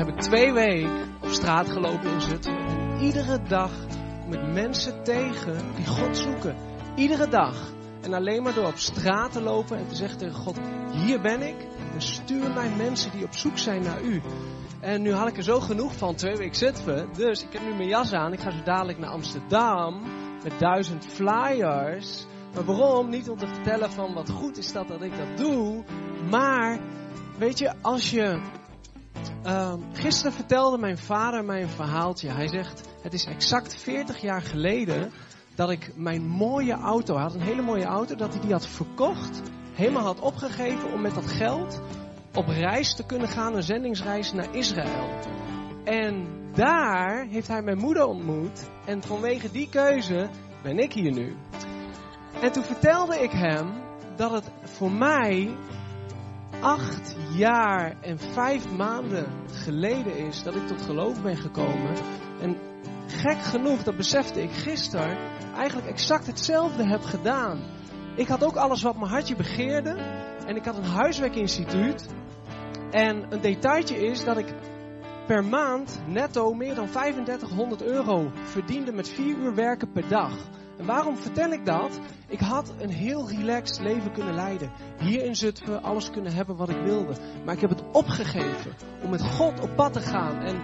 heb ik twee weken op straat gelopen in Zutphen. En iedere dag kom ik mensen tegen die God zoeken. Iedere dag. En alleen maar door op straat te lopen en te zeggen tegen God, hier ben ik. En stuur mij mensen die op zoek zijn naar u. En nu had ik er zo genoeg van, twee weken Zutphen. Dus ik heb nu mijn jas aan. Ik ga zo dadelijk naar Amsterdam met duizend flyers. Maar waarom? Niet om te vertellen van wat goed is dat dat ik dat doe. Maar, weet je, als je... Uh, gisteren vertelde mijn vader mij een verhaaltje. Hij zegt, het is exact 40 jaar geleden dat ik mijn mooie auto, had een hele mooie auto, dat hij die had verkocht. Helemaal had opgegeven om met dat geld op reis te kunnen gaan, een zendingsreis naar Israël. En daar heeft hij mijn moeder ontmoet. En vanwege die keuze ben ik hier nu. En toen vertelde ik hem dat het voor mij acht jaar en vijf maanden geleden is dat ik tot geloof ben gekomen. En gek genoeg, dat besefte ik gisteren, eigenlijk exact hetzelfde heb gedaan. Ik had ook alles wat mijn hartje begeerde. En ik had een huiswerkinstituut. En een detailtje is dat ik per maand netto meer dan 3500 euro verdiende met 4 uur werken per dag. En waarom vertel ik dat? Ik had een heel relaxed leven kunnen leiden. Hier in Zutphen alles kunnen hebben wat ik wilde. Maar ik heb het opgegeven om met God op pad te gaan. En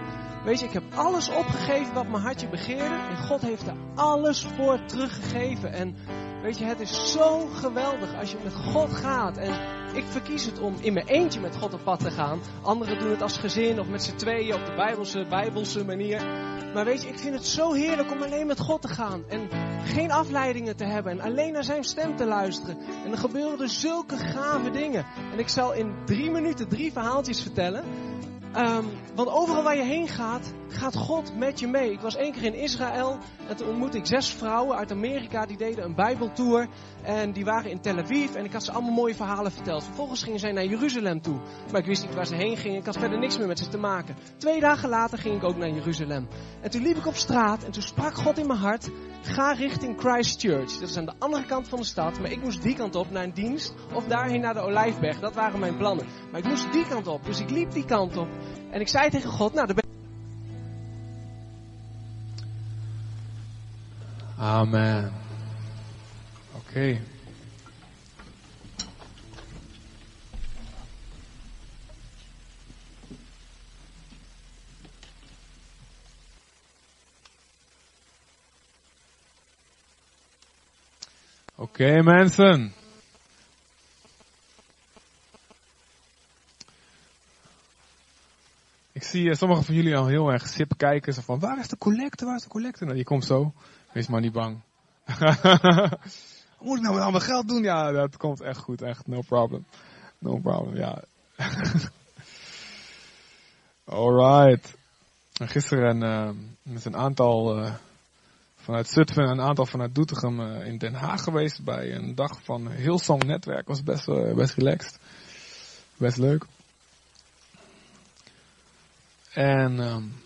weet je, ik heb alles opgegeven wat mijn hartje begeerde. En God heeft er alles voor teruggegeven. En weet je, het is zo geweldig als je met God gaat. En ik verkies het om in mijn eentje met God op pad te gaan. Anderen doen het als gezin of met z'n tweeën op de bijbelse, bijbelse manier. Maar weet je, ik vind het zo heerlijk om alleen met God te gaan. En geen afleidingen te hebben. En alleen naar zijn stem te luisteren. En er gebeuren er zulke gave dingen. En ik zal in drie minuten drie verhaaltjes vertellen. Um, want overal waar je heen gaat, gaat God met je mee. Ik was één keer in Israël en toen ontmoette ik zes vrouwen uit Amerika die deden een Bijbeltour. En die waren in Tel Aviv en ik had ze allemaal mooie verhalen verteld. Vervolgens gingen zij naar Jeruzalem toe. Maar ik wist niet waar ze heen gingen. Ik had verder niks meer met ze te maken. Twee dagen later ging ik ook naar Jeruzalem. En toen liep ik op straat en toen sprak God in mijn hart. Ga richting Christchurch. Dat is aan de andere kant van de stad. Maar ik moest die kant op naar een dienst. Of daarheen naar de Olijfberg. Dat waren mijn plannen. Maar ik moest die kant op. Dus ik liep die kant op. En ik zei tegen God, nou, daar ben Amen. Oké. Okay. Oké okay, mensen. Sommigen van jullie al heel erg sip kijken. Zo van, waar is de collecte? Waar is de collecte? Nou, die komt zo. Wees maar niet bang. Moet ik nou met al mijn geld doen? Ja, dat komt echt goed. Echt, no problem. No problem, ja. Alright. Gisteren uh, met een aantal uh, vanuit Zutphen en een aantal vanuit Doetinchem uh, in Den Haag geweest bij een dag van Hillsong Netwerk. Was best, best relaxed. Best leuk. En um,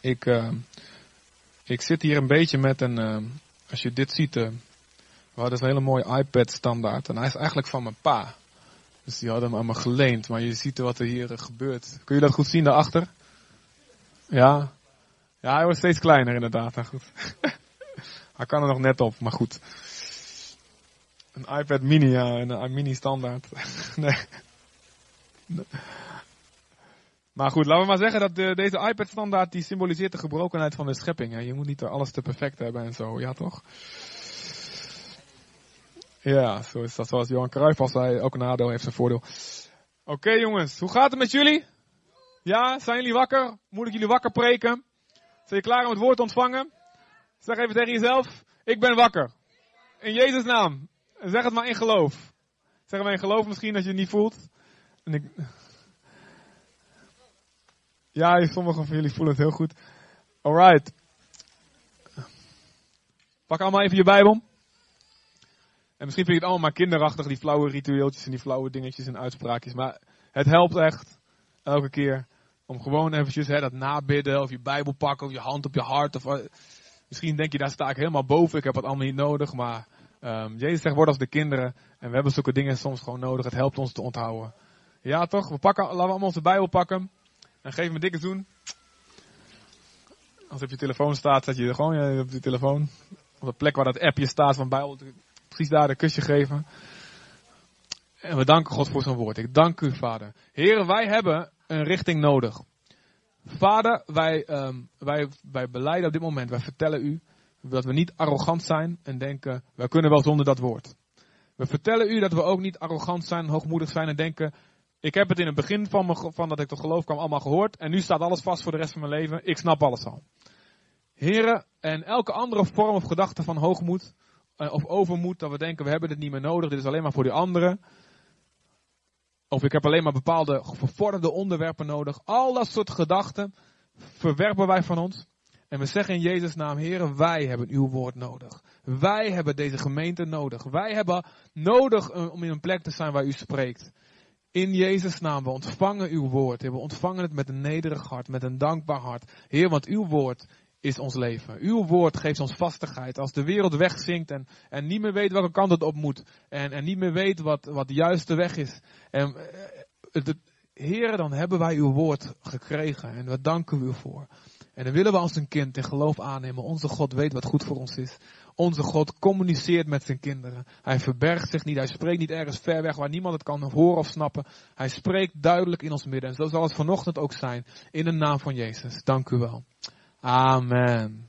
ik, uh, ik zit hier een beetje met een, uh, als je dit ziet, we hadden een hele mooie iPad standaard. En hij is eigenlijk van mijn pa. Dus die hadden hem me geleend. Maar je ziet wat er hier gebeurt. Kun je dat goed zien daarachter? Ja? Ja, hij wordt steeds kleiner inderdaad. Goed. hij kan er nog net op, maar goed. Een iPad mini, ja, een mini standaard. nee. Maar goed, laten we maar zeggen dat de, deze iPad-standaard die symboliseert de gebrokenheid van de schepping. Je moet niet alles te perfect hebben en zo, ja toch? Ja, zo is dat. Zoals Johan Cruijff al zei, elke nadeel heeft zijn voordeel. Oké jongens, hoe gaat het met jullie? Ja, zijn jullie wakker? Moet ik jullie wakker preken? Zijn je klaar om het woord te ontvangen? Zeg even tegen jezelf, ik ben wakker. In Jezus naam. Zeg het maar in geloof. Zeg maar in geloof misschien als je het niet voelt. En ik... Ja, sommigen van jullie voelen het heel goed. Alright. Pak allemaal even je Bijbel. En misschien vind je het allemaal maar kinderachtig, die flauwe ritueeltjes en die flauwe dingetjes en uitspraakjes. Maar het helpt echt, elke keer, om gewoon eventjes hè, dat nabidden, of je Bijbel pakken, of je hand op je hart. Of, uh, misschien denk je, daar sta ik helemaal boven, ik heb het allemaal niet nodig. Maar um, Jezus zegt, word als de kinderen. En we hebben zulke dingen soms gewoon nodig, het helpt ons te onthouden. Ja, toch? We pakken, laten we allemaal onze Bijbel pakken. En geef me dikke zoen. Als op je telefoon staat, zet je gewoon ja, op je telefoon. Op de plek waar dat appje staat van Bijbel. Precies daar een kusje geven. En we danken God voor zijn woord. Ik dank u, Vader. Heren, wij hebben een richting nodig. Vader, wij, um, wij, wij beleiden op dit moment, wij vertellen u dat we niet arrogant zijn en denken, wij kunnen wel zonder dat woord. We vertellen u dat we ook niet arrogant zijn, hoogmoedig zijn en denken, ik heb het in het begin van, van dat ik tot geloof kwam allemaal gehoord en nu staat alles vast voor de rest van mijn leven, ik snap alles al. Heren, en elke andere vorm of gedachte van hoogmoed eh, of overmoed, dat we denken, we hebben dit niet meer nodig, dit is alleen maar voor die anderen. Of ik heb alleen maar bepaalde vervorderde onderwerpen nodig. Al dat soort gedachten verwerpen wij van ons. En we zeggen in Jezus' naam, heren, wij hebben uw woord nodig. Wij hebben deze gemeente nodig. Wij hebben nodig eh, om in een plek te zijn waar u spreekt. In Jezus' naam, we ontvangen uw woord. We ontvangen het met een nederig hart, met een dankbaar hart. Heer, want uw woord is ons leven. Uw woord geeft ons vastigheid. Als de wereld wegzinkt en, en niet meer weet welke kant het op moet. En, en niet meer weet wat, wat de juiste weg is. En, het, eh, Heer, dan hebben wij uw woord gekregen. En we danken u voor. En dan willen we als een kind in geloof aannemen. Onze God weet wat goed voor ons is. Onze God communiceert met zijn kinderen. Hij verbergt zich niet. Hij spreekt niet ergens ver weg waar niemand het kan horen of snappen. Hij spreekt duidelijk in ons midden. En zo zal het vanochtend ook zijn. In de naam van Jezus. Dank u wel. Amen.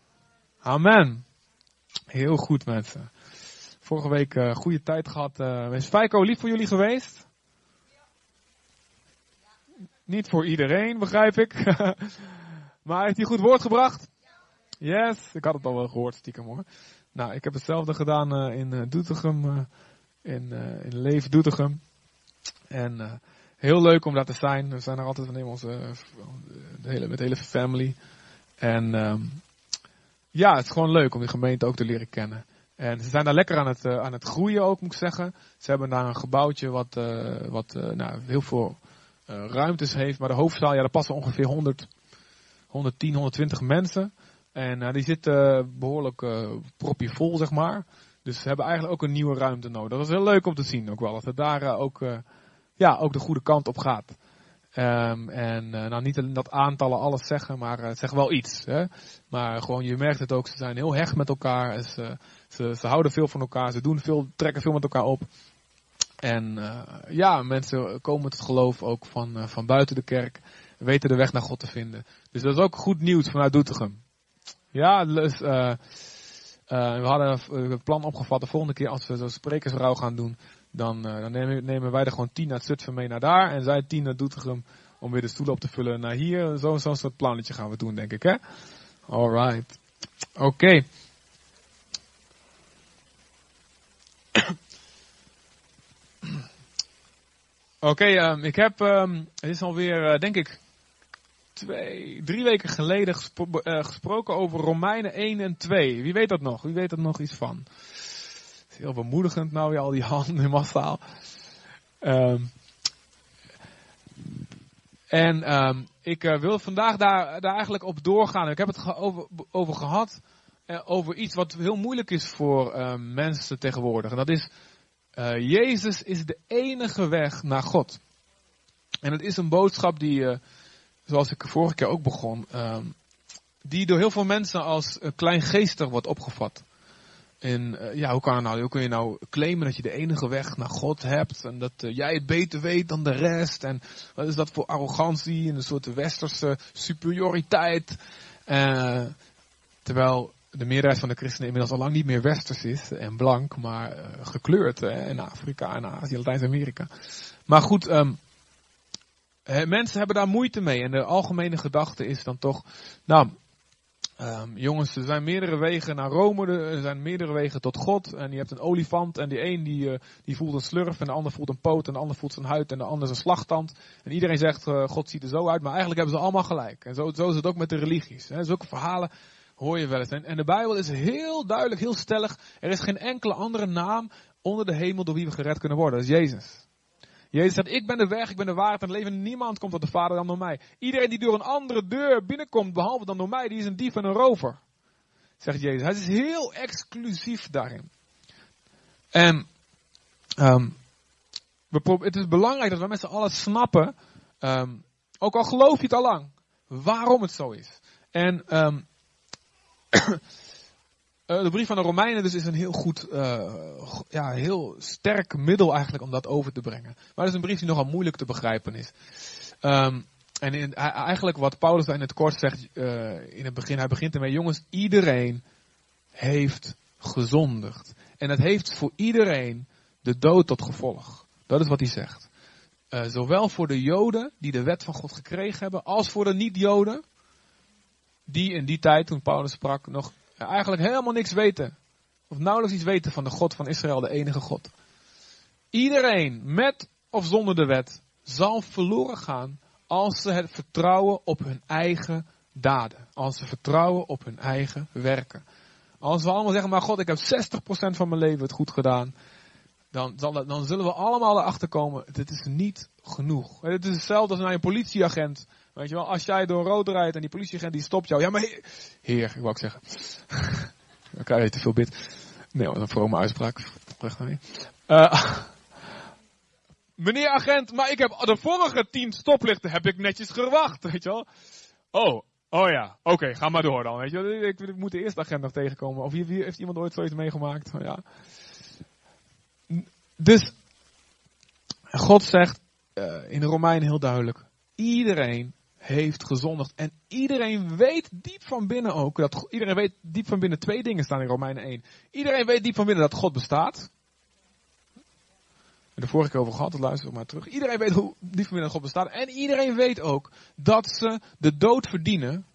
Amen. Heel goed mensen. Vorige week uh, goede tijd gehad. Uh, is Feiko lief voor jullie geweest? Niet voor iedereen, begrijp ik. maar heeft hij goed woord gebracht? Yes, ik had het al wel gehoord, stiekem hoor. Nou, ik heb hetzelfde gedaan uh, in uh, Doetinchem, uh, in, in Leef Doetinchem. En heel leuk om daar te zijn. We zijn er altijd van onze, hele, met de hele family. En um, ja, het is gewoon leuk om die gemeente ook te leren kennen. En ze zijn daar lekker aan het, aan het groeien ook, moet ik zeggen. Ze hebben daar een gebouwtje wat, wat nou, heel veel ruimtes heeft. Maar de hoofdzaal, ja, daar passen ongeveer 100, 110, 120 mensen. En die zitten behoorlijk propje vol, zeg maar. Dus ze hebben eigenlijk ook een nieuwe ruimte nodig. Dat is heel leuk om te zien ook wel. Dat het daar ook, ja, ook de goede kant op gaat. Um, en uh, nou niet dat aantallen alles zeggen, maar uh, het zegt wel iets. Hè? Maar gewoon, je merkt het ook, ze zijn heel hecht met elkaar. Ze, ze, ze houden veel van elkaar, ze doen veel, trekken veel met elkaar op. En uh, ja, mensen komen tot geloof ook van, van buiten de kerk, weten de weg naar God te vinden. Dus dat is ook goed nieuws vanuit Doetinchem. Ja, dus, we hadden het plan opgevat de volgende keer als we zo'n sprekersrouw gaan doen, dan, dan nemen, wij er gewoon tien naar Zutphen mee naar daar. En zij tien naar Doetinchem om weer de stoelen op te vullen naar hier. Zo'n zo soort plannetje gaan we doen, denk ik, hè? Alright. Oké. Oké, um, ik heb, um, het is alweer, uh, denk ik, twee, drie weken geleden uh, gesproken over Romeinen 1 en 2. Wie weet dat nog? Wie weet er nog iets van? heel bemoedigend nou weer al die handen massaal. Um, en um, ik uh, wil vandaag daar, daar eigenlijk op doorgaan. Ik heb het over, over gehad, uh, over iets wat heel moeilijk is voor uh, mensen tegenwoordig. En dat is, Jezus is de enige weg naar God. En het is een boodschap die, zoals ik vorige keer ook begon, um, die door heel veel mensen als kleingeestig wordt opgevat. En uh, ja, hoe kan, nou, hoe kun je nou claimen dat je de enige weg naar God hebt en dat uh, jij het beter weet dan de rest? En wat is dat voor arrogantie en een soort westerse superioriteit? Uh, terwijl de meerderheid van de christenen inmiddels al lang niet meer westers is en blank, maar gekleurd hè, in Afrika en Azië, Latijns-Amerika. Maar goed, um, mensen hebben daar moeite mee en de algemene gedachte is dan toch, nou, Um, jongens, er zijn meerdere wegen naar Rome, er zijn meerdere wegen tot God. En je hebt een olifant en die een die, uh, die voelt een slurf en de ander voelt een poot en de ander voelt zijn huid en de ander zijn slagtand. En iedereen zegt, uh, God ziet er zo uit, maar eigenlijk hebben ze allemaal gelijk. En zo, zo is het ook met de religies. Hè. Zulke verhalen hoor je wel eens. En, en de Bijbel is heel duidelijk, heel stellig. Er is geen enkele andere naam onder de hemel door wie we gered kunnen worden. Dat is Jezus. Jezus zegt, ik ben de weg, ik ben de waarheid en het leven. Niemand komt tot de Vader dan door mij. Iedereen die door een andere deur binnenkomt, behalve dan door mij, die is een dief en een rover. Zegt Jezus. Hij is heel exclusief daarin. En um, het is belangrijk dat we met z'n allen snappen, ehm, ook al geloof je het al lang, waarom het zo is. En ehm, eh, de brief van de Romeinen dus is een heel goed, eh, ja, heel sterk middel eigenlijk om dat over te brengen. Maar het is een brief die nogal moeilijk te begrijpen is. Ehm, en eigenlijk wat Paulus daar in het kort zegt eh, in het begin, hij begint ermee, jongens, iedereen heeft gezondigd. En het heeft voor iedereen de dood tot gevolg. Dat is wat hij zegt. Zowel voor de Joden die de wet van God gekregen hebben, als voor de niet-Joden, die in die tijd, toen Paulus sprak, nog eigenlijk helemaal niks weten. Of nauwelijks iets weten van de God van Israël, de enige God. Iedereen, met of zonder de wet, zal verloren gaan als ze het vertrouwen op hun eigen daden. Als ze vertrouwen op hun eigen werken. Als we allemaal zeggen, maar God, ik heb 60% van mijn leven het goed gedaan. Dan, zullen we allemaal erachter komen, dit is niet genoeg. Het is hetzelfde als naar een politieagent. Weet je wel, als jij door rood rijdt en die politieagent die stopt jou. Ja, maar heer, ik wou ik zeggen. Dan krijg je te veel bid. Nee, wat een vrome uitspraak. Eh, meneer agent, maar ik heb de vorige tien stoplichten heb ik netjes gewacht, weet je wel. Oh, oh ja, oké, ga maar door dan, weet je wel. Ik, moet de eerste agent nog tegenkomen. Of heeft iemand ooit zoiets meegemaakt? Ja. Dus, God zegt eh, in de Romeinen heel duidelijk, iedereen heeft gezondigd. En iedereen weet diep van binnen ook, dat, iedereen weet diep van binnen twee dingen staan in Romeinen 1. Iedereen weet diep van binnen dat God bestaat. En de vorige keer over gehad, dus luister maar terug. Iedereen weet hoe diep van binnen dat God bestaat. En iedereen weet ook dat ze de dood verdienen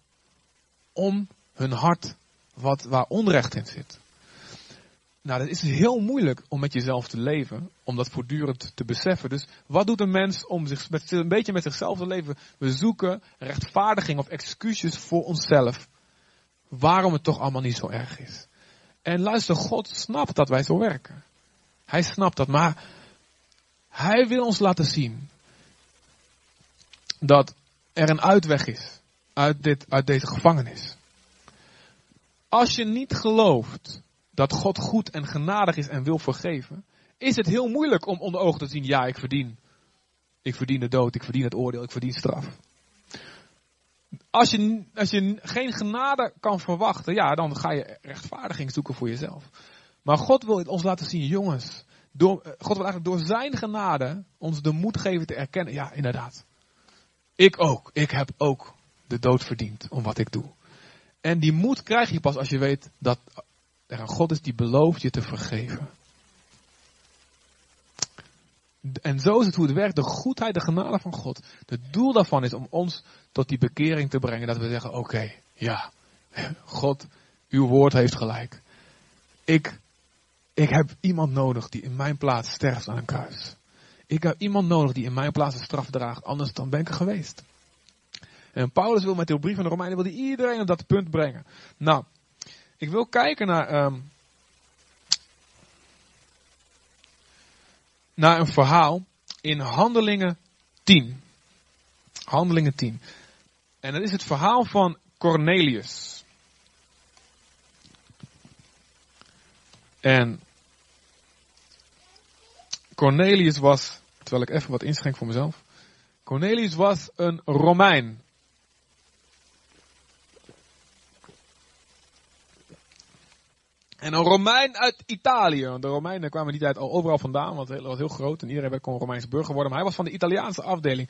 om hun hart wat, waar onrecht in zit. Nou, dat is heel moeilijk om met jezelf te leven, om dat voortdurend te beseffen. Dus wat doet een mens om zich met, een beetje met zichzelf te leven? We zoeken rechtvaardiging of excuses voor onszelf. Waarom het toch allemaal niet zo erg is. En luister, God snapt dat wij zo werken. Hij snapt dat, maar hij wil ons laten zien dat er een uitweg is uit, dit, uit deze gevangenis. Als je niet gelooft dat God goed en genadig is en wil vergeven, is het heel moeilijk om onder ogen te zien, ja, ik verdien. Ik verdien de dood, ik verdien het oordeel, ik verdien straf. Als je, als je geen genade kan verwachten, ja, dan ga je rechtvaardiging zoeken voor jezelf. Maar God wil ons laten zien, jongens, eh, God wil eigenlijk door zijn genade ons de moed geven te erkennen, ja, inderdaad. Ik ook, ik heb ook de dood verdiend om wat ik doe. En die moed krijg je pas als je weet dat er een God is die belooft je te vergeven. En zo is het hoe het werkt. De goedheid, de genade van God. Het doel daarvan is om ons tot die bekering te brengen. Dat we zeggen, oké, ja, God, uw woord heeft gelijk. Ik, ik heb iemand nodig die in mijn plaats sterft aan een kruis. Ik heb iemand nodig die in mijn plaats de straf draagt, anders dan ben ik geweest. En Paulus wil met de brief van de Romeinen wil iedereen op dat punt brengen. Nou, ik wil kijken naar, ehm, naar een verhaal in Handelingen 10. Handelingen 10. En dat is het verhaal van Cornelius. En Cornelius was, terwijl ik even wat inschenk voor mezelf. Cornelius was een Romein. En een Romein uit Italië. Want de Romeinen kwamen die tijd al overal vandaan, want het was heel groot en iedereen kon Romeinse burger worden. Maar hij was van de Italiaanse afdeling.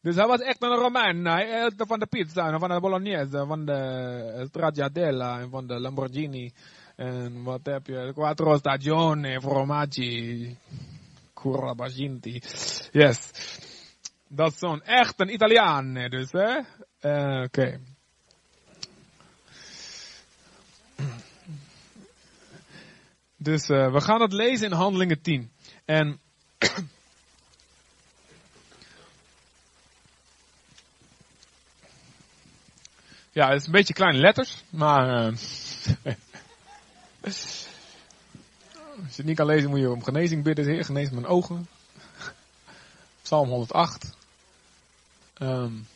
Dus hij was echt een Romein. Hij eette van de pizza, en van de bolognese, van de stracciatella en van de Lamborghini. En wat heb je? Quattro stagioni, formaggi, curabaginti. Yes. Dat is zo'n echt een Italiaan, dus hè. Uh, Oké. Dus uh, we gaan het lezen in Handelingen 10. En ja, het is een beetje kleine letters, maar uh, als je het niet kan lezen moet je om genezing bidden. Heer, genees mijn ogen. Psalm 108. Um,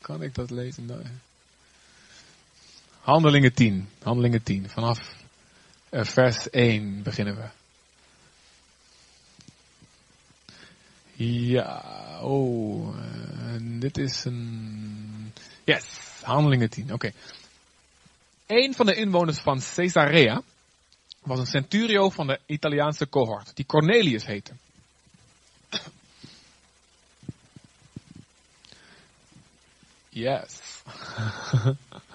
kan ik dat lezen? Nee. Handelingen 10. Handelingen 10. Vanaf eh, vers 1 beginnen we. Ja, oh, dit is een. Yes, handelingen 10. Oké. Okay. Een van de inwoners van Caesarea was een centurio van de Italiaanse cohort, die Cornelius heette. Yes.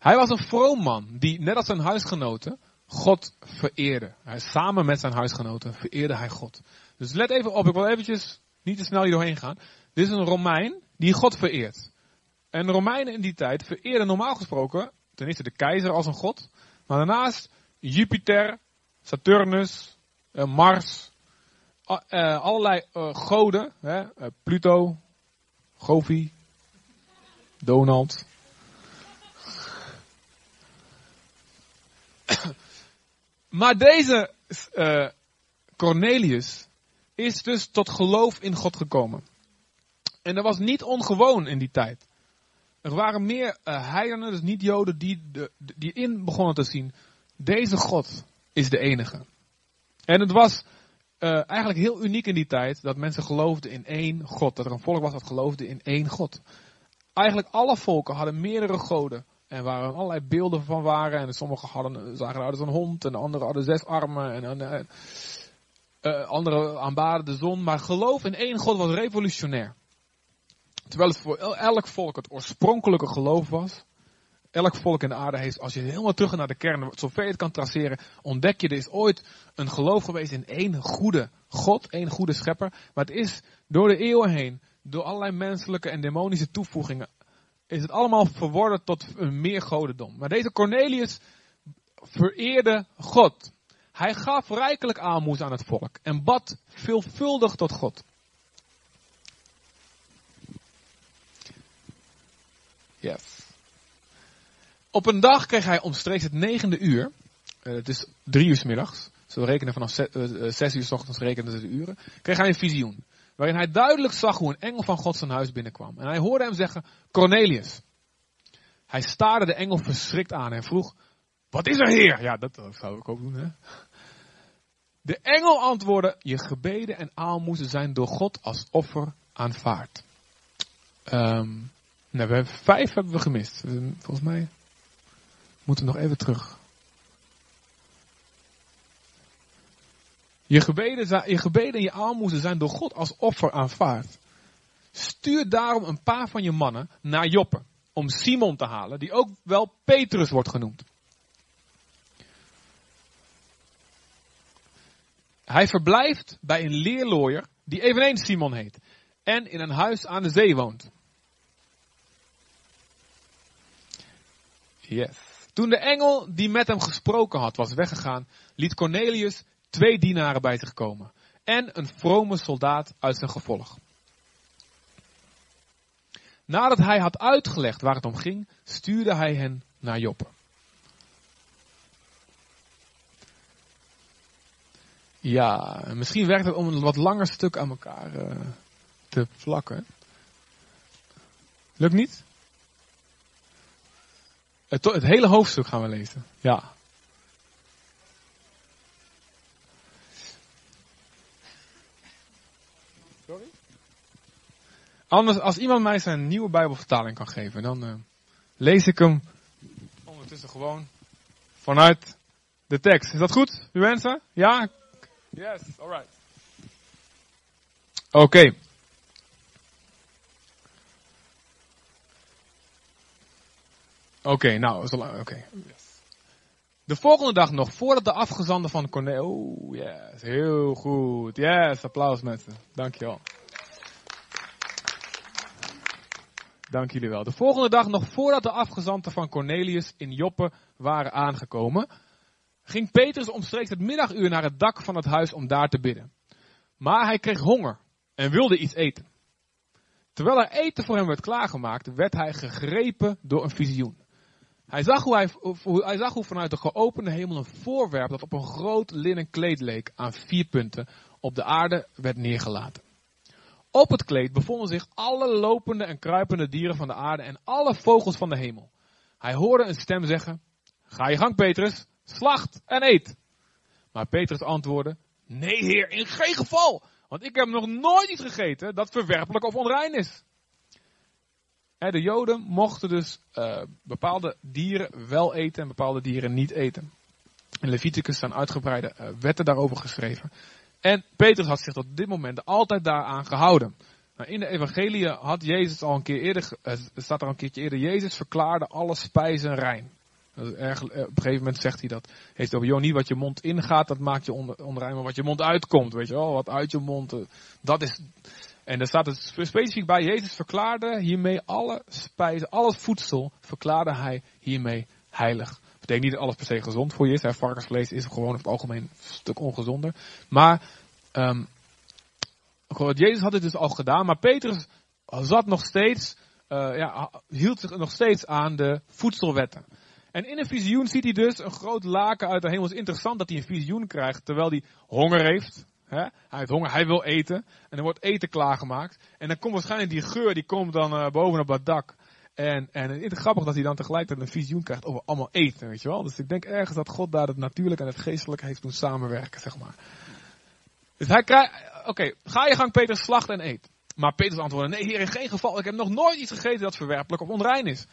hij was een vroom man die, net als zijn huisgenoten, God vereerde. Hij, samen met zijn huisgenoten vereerde hij God. Dus let even op, ik wil eventjes niet te snel hier doorheen gaan. Dit is een Romein die God vereert. En de Romeinen in die tijd vereerden normaal gesproken ten eerste de keizer als een god. Maar daarnaast Jupiter, Saturnus, uh, Mars, uh, allerlei uh, goden. Pluto, Govi, Donald. Maar deze Cornelius is dus tot geloof in God gekomen. En dat was niet ongewoon in die tijd. Er waren meer uh, heidenen, dus niet joden, die, die in begonnen te zien. Deze God is de enige. En het was uh, eigenlijk heel uniek in die tijd dat mensen geloofden in één God. Dat er een volk was dat geloofde in één God. Eigenlijk alle volken hadden meerdere goden. En waar allerlei beelden van waren. En sommigen hadden, zagen eruit als een hond. En anderen hadden zes armen. En, en, uh, anderen aanbaden de zon. Maar geloof in één God was revolutionair. Terwijl het voor elk volk het oorspronkelijke geloof was. Elk volk in de aarde heeft, als je helemaal terug naar de kern, zover je het kan traceren, ontdek je er is ooit een geloof geweest in één goede God, één goede schepper. Maar het is door de eeuwen heen, door allerlei menselijke en demonische toevoegingen, is het allemaal verworden tot een meer godendom. Maar deze Cornelius vereerde God. Hij gaf rijkelijk aalmoes aan het volk en bad veelvuldig tot God. Yes. Op een dag kreeg hij omstreeks het negende uur, uh, het is drie uur s middags, zo rekenen vanaf zes, uh, zes uur s ochtends rekenen ze de uren, kreeg hij een visioen. Waarin hij duidelijk zag hoe een engel van God zijn huis binnenkwam. En hij hoorde hem zeggen, Cornelius. Hij staarde de engel verschrikt aan en vroeg, wat is er heer? Ja, dat zou ik ook doen hè. De engel antwoordde, je gebeden en aalmoezen zijn door God als offer aanvaard. Um, nou, we hebben vijf hebben we gemist. Volgens mij moeten we nog even terug. Je gebeden, je gebeden en je aalmoezen zijn door God als offer aanvaard. Stuur daarom een paar van je mannen naar Joppe. Om Simon te halen, die ook wel Petrus wordt genoemd. Hij verblijft bij een leerlooier die eveneens Simon heet. En in een huis aan de zee woont. Yes. Toen de engel die met hem gesproken had was weggegaan, liet Cornelius twee dienaren bij zich komen en een vrome soldaat uit zijn gevolg. Nadat hij had uitgelegd waar het om ging, stuurde hij hen naar Joppe. Ja, misschien werkt het om een wat langer stuk aan elkaar uh, te plakken. Lukt niet? Het hele hoofdstuk gaan we lezen. Ja. Sorry? Anders, als iemand mij zijn nieuwe Bijbelvertaling kan geven, dan uh, lees ik hem ondertussen gewoon vanuit de tekst. Is dat goed, u mensen? Ja? Yes, alright. Oké. Okay. Oké, okay, nou, oké. Okay. De volgende dag nog, voordat de afgezande van Cornelius... Oh, yes, heel goed. Yes, applaus mensen. Dankjewel. Dank jullie wel. De volgende dag nog, voordat de afgezanten van Cornelius in Joppe waren aangekomen... ging Petrus omstreeks het middaguur naar het dak van het huis om daar te bidden. Maar hij kreeg honger en wilde iets eten. Terwijl er eten voor hem werd klaargemaakt, werd hij gegrepen door een visioen. Hij zag hoe, hij, hij zag hoe vanuit de geopende hemel een voorwerp dat op een groot linnen kleed leek aan vier punten op de aarde werd neergelaten. Op het kleed bevonden zich alle lopende en kruipende dieren van de aarde en alle vogels van de hemel. Hij hoorde een stem zeggen, ga je gang Petrus, slacht en eet. Maar Petrus antwoordde, Nee, heer, in geen geval. Want ik heb nog nooit iets gegeten dat verwerpelijk of onrein is. De Joden mochten dus uh, bepaalde dieren wel eten en bepaalde dieren niet eten. In Leviticus staan uitgebreide uh, wetten daarover geschreven. En Petrus had zich tot dit moment altijd daaraan gehouden. Nou, in de evangelie had Jezus al een keer eerder, staat er al een keertje eerder, Jezus verklaarde alle spijzen rein. Erg, op een gegeven moment zegt hij dat. Heeft over, joh, niet wat je mond ingaat, dat maakt je onrein, maar wat je mond uitkomt, weet je wel. Wat uit je mond, dat is, en daar staat het specifiek bij, Jezus verklaarde hiermee alle spijzen, alle voedsel, verklaarde hij hiermee heilig. Betekent niet dat alles per se gezond voor je is. Hè. Varkensvlees is gewoon op het algemeen een stuk ongezonder. Maar, um, Jezus had het dus al gedaan, maar Petrus zat nog steeds, uh, ja, hield zich nog steeds aan de voedselwetten. En in een visioen ziet hij dus een groot laken uit de hemel. Het is interessant dat hij een visioen krijgt terwijl hij honger heeft. Hij heeft honger, hij wil eten. En er wordt eten klaargemaakt. En dan komt waarschijnlijk die geur, die komt dan uh, bovenop dat dak. En, en het is grappig dat hij dan tegelijkertijd een visioen krijgt over allemaal eten, weet je wel. Dus ik denk ergens dat God daar het natuurlijk en het geestelijke heeft doen samenwerken, zeg maar. Dus hij krijgt, oké, ga je gang Peter slacht en eet. Maar Petrus antwoordde, nee heer, in geen geval, ik heb nog nooit iets gegeten dat verwerpelijk of onrein is.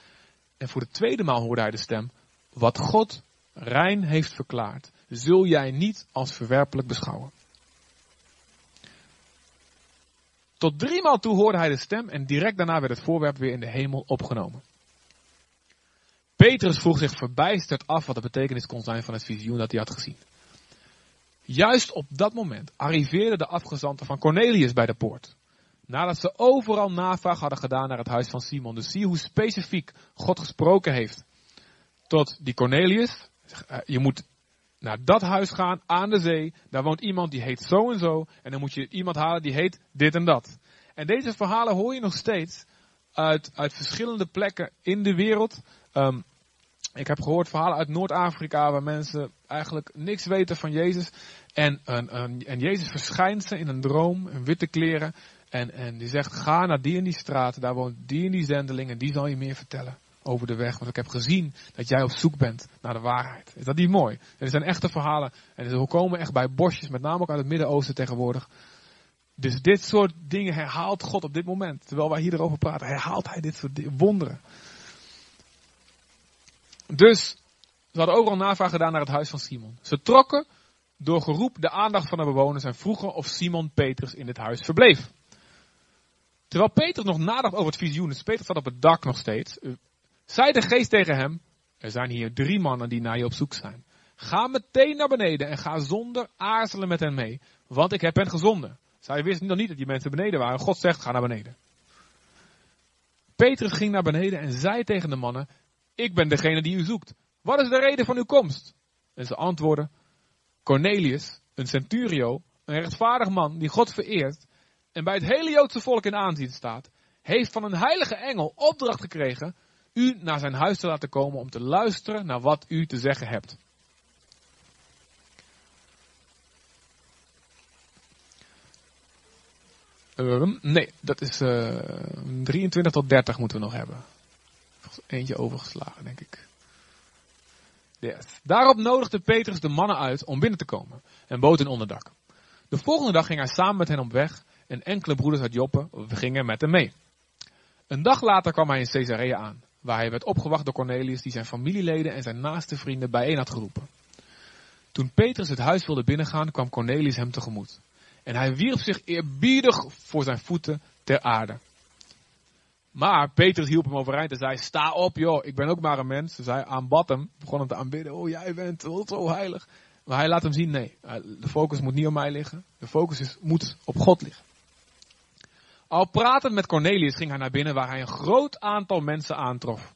En voor de tweede maal hoorde hij de stem, wat God rein heeft verklaard, zul jij niet als verwerpelijk beschouwen. Tot driemaal toe hoorde hij de stem en direct daarna werd het voorwerp weer in de hemel opgenomen. Petrus vroeg zich verbijsterd af wat de betekenis kon zijn van het visioen dat hij had gezien. Juist op dat moment arriveerden de afgezanten van Cornelius bij de poort. Nadat ze overal navraag hadden gedaan naar het huis van Simon. Dus zie hoe specifiek God gesproken heeft tot die Cornelius. Eh, je moet naar dat huis gaan aan de zee. Daar woont iemand die heet zo en zo. En dan moet je iemand halen die heet dit en dat. En deze verhalen hoor je nog steeds uit, uit verschillende plekken in de wereld. Um, ik heb gehoord verhalen uit Noord-Afrika waar mensen eigenlijk niks weten van Jezus. En, en, en Jezus verschijnt ze in een droom, in witte kleren. En, en die zegt, ga naar die en die straat, daar woont die en die zendeling en die zal je meer vertellen over de weg. Want ik heb gezien dat jij op zoek bent naar de waarheid. Is dat niet mooi? Er zijn echte verhalen. En ze komen echt bij bosjes, met name ook uit het Midden-Oosten tegenwoordig. Dus dit soort dingen herhaalt God op dit moment. Terwijl wij hier erover praten, herhaalt hij dit soort wonderen. Dus, ze hadden overal navraag gedaan naar het huis van Simon. Ze trokken door geroep de aandacht van de bewoners en vroegen of Simon Petrus in dit huis verbleef. Terwijl Petrus nog nadacht over het visioen, dus Petrus zat op het dak nog steeds, zei de geest tegen hem, er zijn hier drie mannen die naar je op zoek zijn. Ga meteen naar beneden en ga zonder aarzelen met hen mee, want ik heb hen gezonden. Zij wisten nog niet dat die mensen beneden waren. God zegt, ga naar beneden. Petrus ging naar beneden en zei tegen de mannen, ik ben degene die u zoekt. Wat is de reden van uw komst? En ze antwoordden, Cornelius, een centurio, een rechtvaardig man die God vereert en bij het hele Joodse volk in aanzien staat, heeft van een heilige engel opdracht gekregen u naar zijn huis te laten komen om te luisteren naar wat u te zeggen hebt. Ehm, nee, dat is uh, eh, 23 tot 30 moeten we nog hebben. Eentje overgeslagen, denk ik. Yes. Daarop nodigde Petrus de mannen uit om binnen te komen en bood een onderdak. De volgende dag ging hij samen met hen op weg en enkele broeders uit Joppe gingen met hem mee. Een dag later kwam hij in Caesarea aan, waar hij werd opgewacht door Cornelius die zijn familieleden en zijn naaste vrienden bijeen had geroepen. Toen Petrus het huis wilde binnengaan, kwam Cornelius hem tegemoet. En hij wierp zich eerbiedig voor zijn voeten ter aarde. Maar Petrus hielp hem overeind en zei, sta op joh, ik ben ook maar een mens. Dus hij aanbad hem, begon hem te aanbidden, oh jij bent zo heilig. Maar hij laat hem zien, nee, de focus moet niet op mij liggen. De focus is, moet op God liggen. Al pratend met Cornelius ging hij naar binnen waar hij een groot aantal mensen aantrof.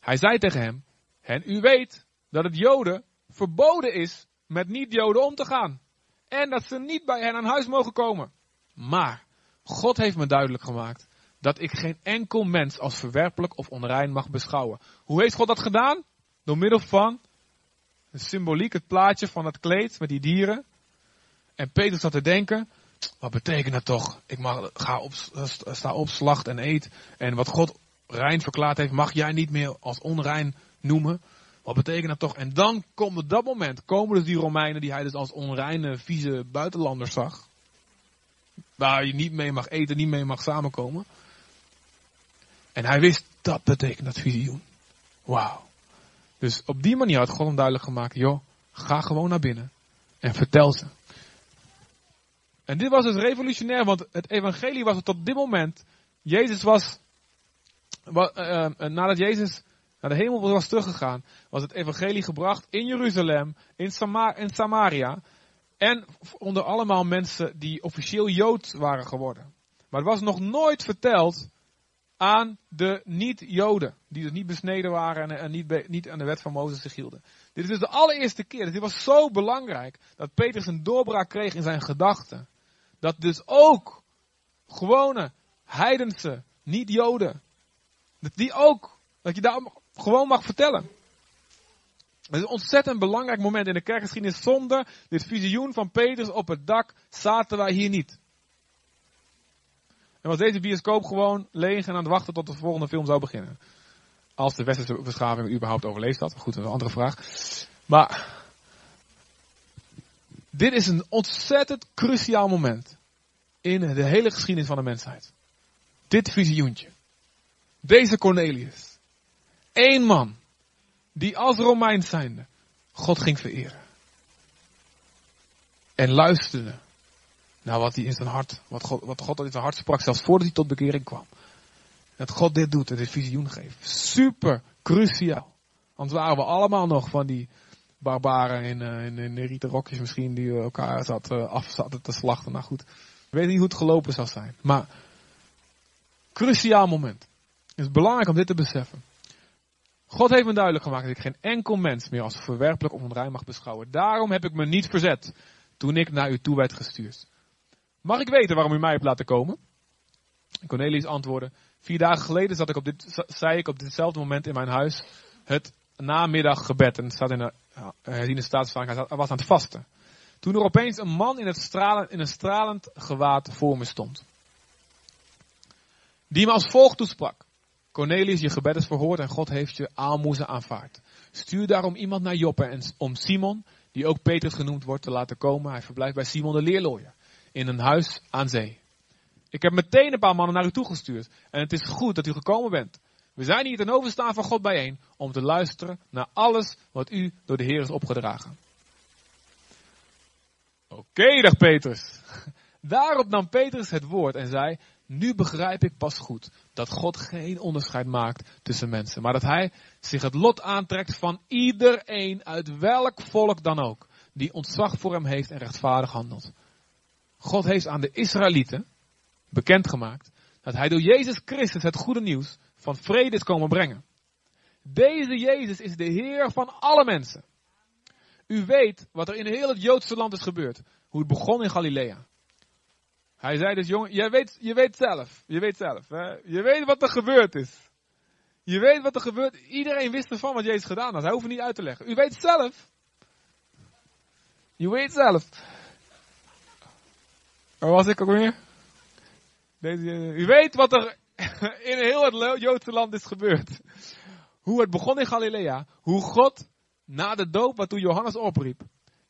Hij zei tegen hem, en u weet dat het Joden verboden is met niet-Joden om te gaan. En dat ze niet bij hen aan huis mogen komen. Maar God heeft me duidelijk gemaakt dat ik geen enkel mens als verwerpelijk of onrein mag beschouwen. Hoe heeft God dat gedaan? Door middel van een symboliek, het plaatje van het kleed met die dieren. En Peter zat te denken, wat betekent dat toch? Ik mag, ga op, sta op, slacht en eet. En wat God rein verklaard heeft, mag jij niet meer als onrein noemen. Wat betekent dat toch? En dan komt op dat moment, komen dus die Romeinen die hij dus als onreine, vieze buitenlanders zag. Waar je niet mee mag eten, niet mee mag samenkomen. En hij wist, dat betekent dat visioen. Wauw. Dus op die manier had God hem duidelijk gemaakt, joh, ga gewoon naar binnen en vertel ze. En dit was dus revolutionair, want het evangelie was tot dit moment, Jezus was, uh, nadat Jezus naar de hemel was teruggegaan, was het evangelie gebracht in Jeruzalem, in, in Samaria, en onder allemaal mensen die officieel Jood waren geworden. Maar het was nog nooit verteld aan de niet-Joden, die dus niet besneden waren en, en niet, niet, aan de wet van Mozes zich hielden. Dit is dus de allereerste keer, dus dit was zo belangrijk, dat Petrus een doorbraak kreeg in zijn gedachten. Dat dus ook gewone heidense niet-Joden, dat die ook, dat je daar gewoon mag vertellen. Het is een ontzettend belangrijk moment in de kerkgeschiedenis. Zonder dit visioen van Petrus op het dak zaten wij hier niet. En was deze bioscoop gewoon leeg en aan het wachten tot de volgende film zou beginnen. Als de westerse beschaving überhaupt overleefd had. Goed, dat is een andere vraag. Maar dit is een ontzettend cruciaal moment in de hele geschiedenis van de mensheid. Dit visioentje. Deze Cornelius. Eén man die als Romein zijnde God ging vereren. En luisterde naar wat hij in zijn hart, wat God, wat God in zijn hart sprak, zelfs voordat hij tot bekering kwam. Dat God dit doet en dit visioen geeft. Super cruciaal. Anders waren we allemaal nog van die barbaren in, uh, in, in rokjes misschien die elkaar zat, uh, af te slachten. Nou goed, ik weet niet hoe het gelopen zou zijn. Maar cruciaal moment. Het is belangrijk om dit te beseffen. God heeft me duidelijk gemaakt dat ik geen enkel mens meer als verwerpelijk of onrein mag beschouwen. Daarom heb ik me niet verzet toen ik naar u toe werd gestuurd. Mag ik weten waarom u mij hebt laten komen? Cornelius antwoordde, vier dagen geleden zat ik op dit, zei ik op ditzelfde moment in mijn huis het namiddaggebed. En het staat in de herziende staatsverklaring, hij was aan het vasten. Toen er opeens een man in, het stralen, in een stralend gewaad voor me stond. Die me als volgt toesprak. Cornelius, je gebed is verhoord en God heeft je aalmoezen aanvaard. Stuur daarom iemand naar Joppe en om Simon, die ook Petrus genoemd wordt, te laten komen. Hij verblijft bij Simon de leerlooier, in een huis aan zee. Ik heb meteen een paar mannen naar u toegestuurd en het is goed dat u gekomen bent. We zijn hier ten overstaan van God bijeen om te luisteren naar alles wat u door de Heer is opgedragen. Oké, dacht Petrus. Daarop nam Petrus het woord en zei, nu begrijp ik pas goed dat God geen onderscheid maakt tussen mensen, maar dat Hij zich het lot aantrekt van iedereen uit welk volk dan ook, die ontzag voor Hem heeft en rechtvaardig handelt. God heeft aan de Israëlieten bekendgemaakt dat Hij door Jezus Christus het goede nieuws van vrede is komen brengen. Deze Jezus is de Heer van alle mensen. U weet wat er in heel het Joodse land is gebeurd. Hoe het begon in Galilea. Hij zei dus, jongen, je weet, je weet zelf. Je weet zelf. Hè? Je weet wat er gebeurd is. Je weet wat er gebeurt. Iedereen wist ervan wat Jezus gedaan had. Hij hoeft het niet uit te leggen. U weet zelf. Je weet zelf. Waar was ik ook weer? Deze, u weet wat er in heel het Joodse land is gebeurd. Hoe het begon in Galilea. Hoe God na de doop, wat toen Johannes opriep,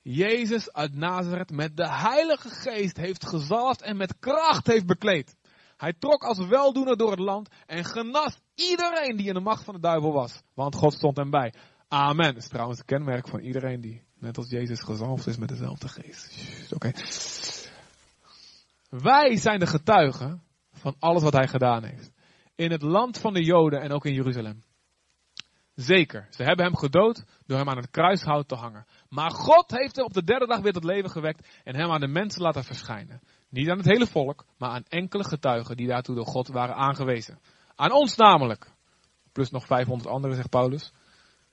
Jezus uit Nazareth met de Heilige Geest heeft gezalfd en met kracht heeft bekleed. Hij trok als weldoener door het land en genas iedereen die in de macht van de duivel was. Want God stond hem bij. Amen. Dat is trouwens het kenmerk van iedereen die net als Jezus gezalfd is met dezelfde geest. Oké. Wij zijn de getuigen van alles wat hij gedaan heeft. In het land van de Joden en ook in Jeruzalem. Zeker, ze hebben hem gedood door hem aan het kruishout te hangen. Maar God heeft hem op de derde dag weer tot leven gewekt en hem aan de mensen laten verschijnen. Niet aan het hele volk, maar aan enkele getuigen die daartoe door God waren aangewezen. Aan ons namelijk. Plus nog 500 anderen, zegt Paulus.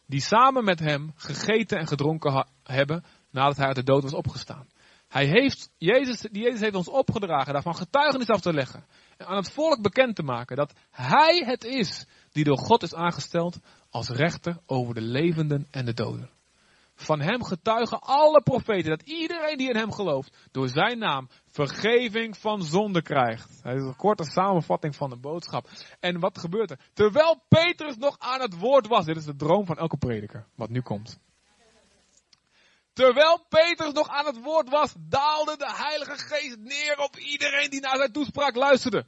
Die samen met hem gegeten en gedronken hebben nadat hij uit de dood was opgestaan. Hij heeft, Jezus, Jezus heeft ons opgedragen daarvan getuigenis af te leggen. En aan het volk bekend te maken dat hij het is die door God is aangesteld als rechter over de levenden en de doden. Van hem getuigen alle profeten dat iedereen die in hem gelooft door zijn naam vergeving van zonde krijgt. Hij is een korte samenvatting van de boodschap. En wat gebeurt er? Terwijl Petrus nog aan het woord was, dit is de droom van elke prediker, wat nu komt. Terwijl Petrus nog aan het woord was, daalde de Heilige Geest neer op iedereen die naar zijn toespraak luisterde.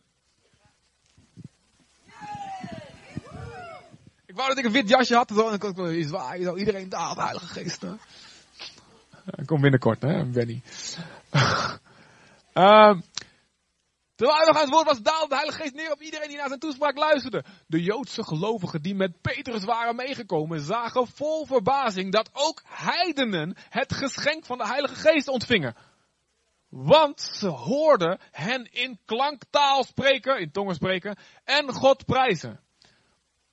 Ik wou dat ik een wit jasje had, dan kon ik iedereen daalt, de Heilige Geest. Hè? Kom binnenkort, hè, Benny. uh, terwijl hij nog aan het woord was, daalde de Heilige Geest neer op iedereen die naar zijn toespraak luisterde. De Joodse gelovigen die met Petrus waren meegekomen, zagen vol verbazing dat ook heidenen het geschenk van de Heilige Geest ontvingen. Want ze hoorden hen in klanktaal spreken, in tongen spreken, en God prijzen.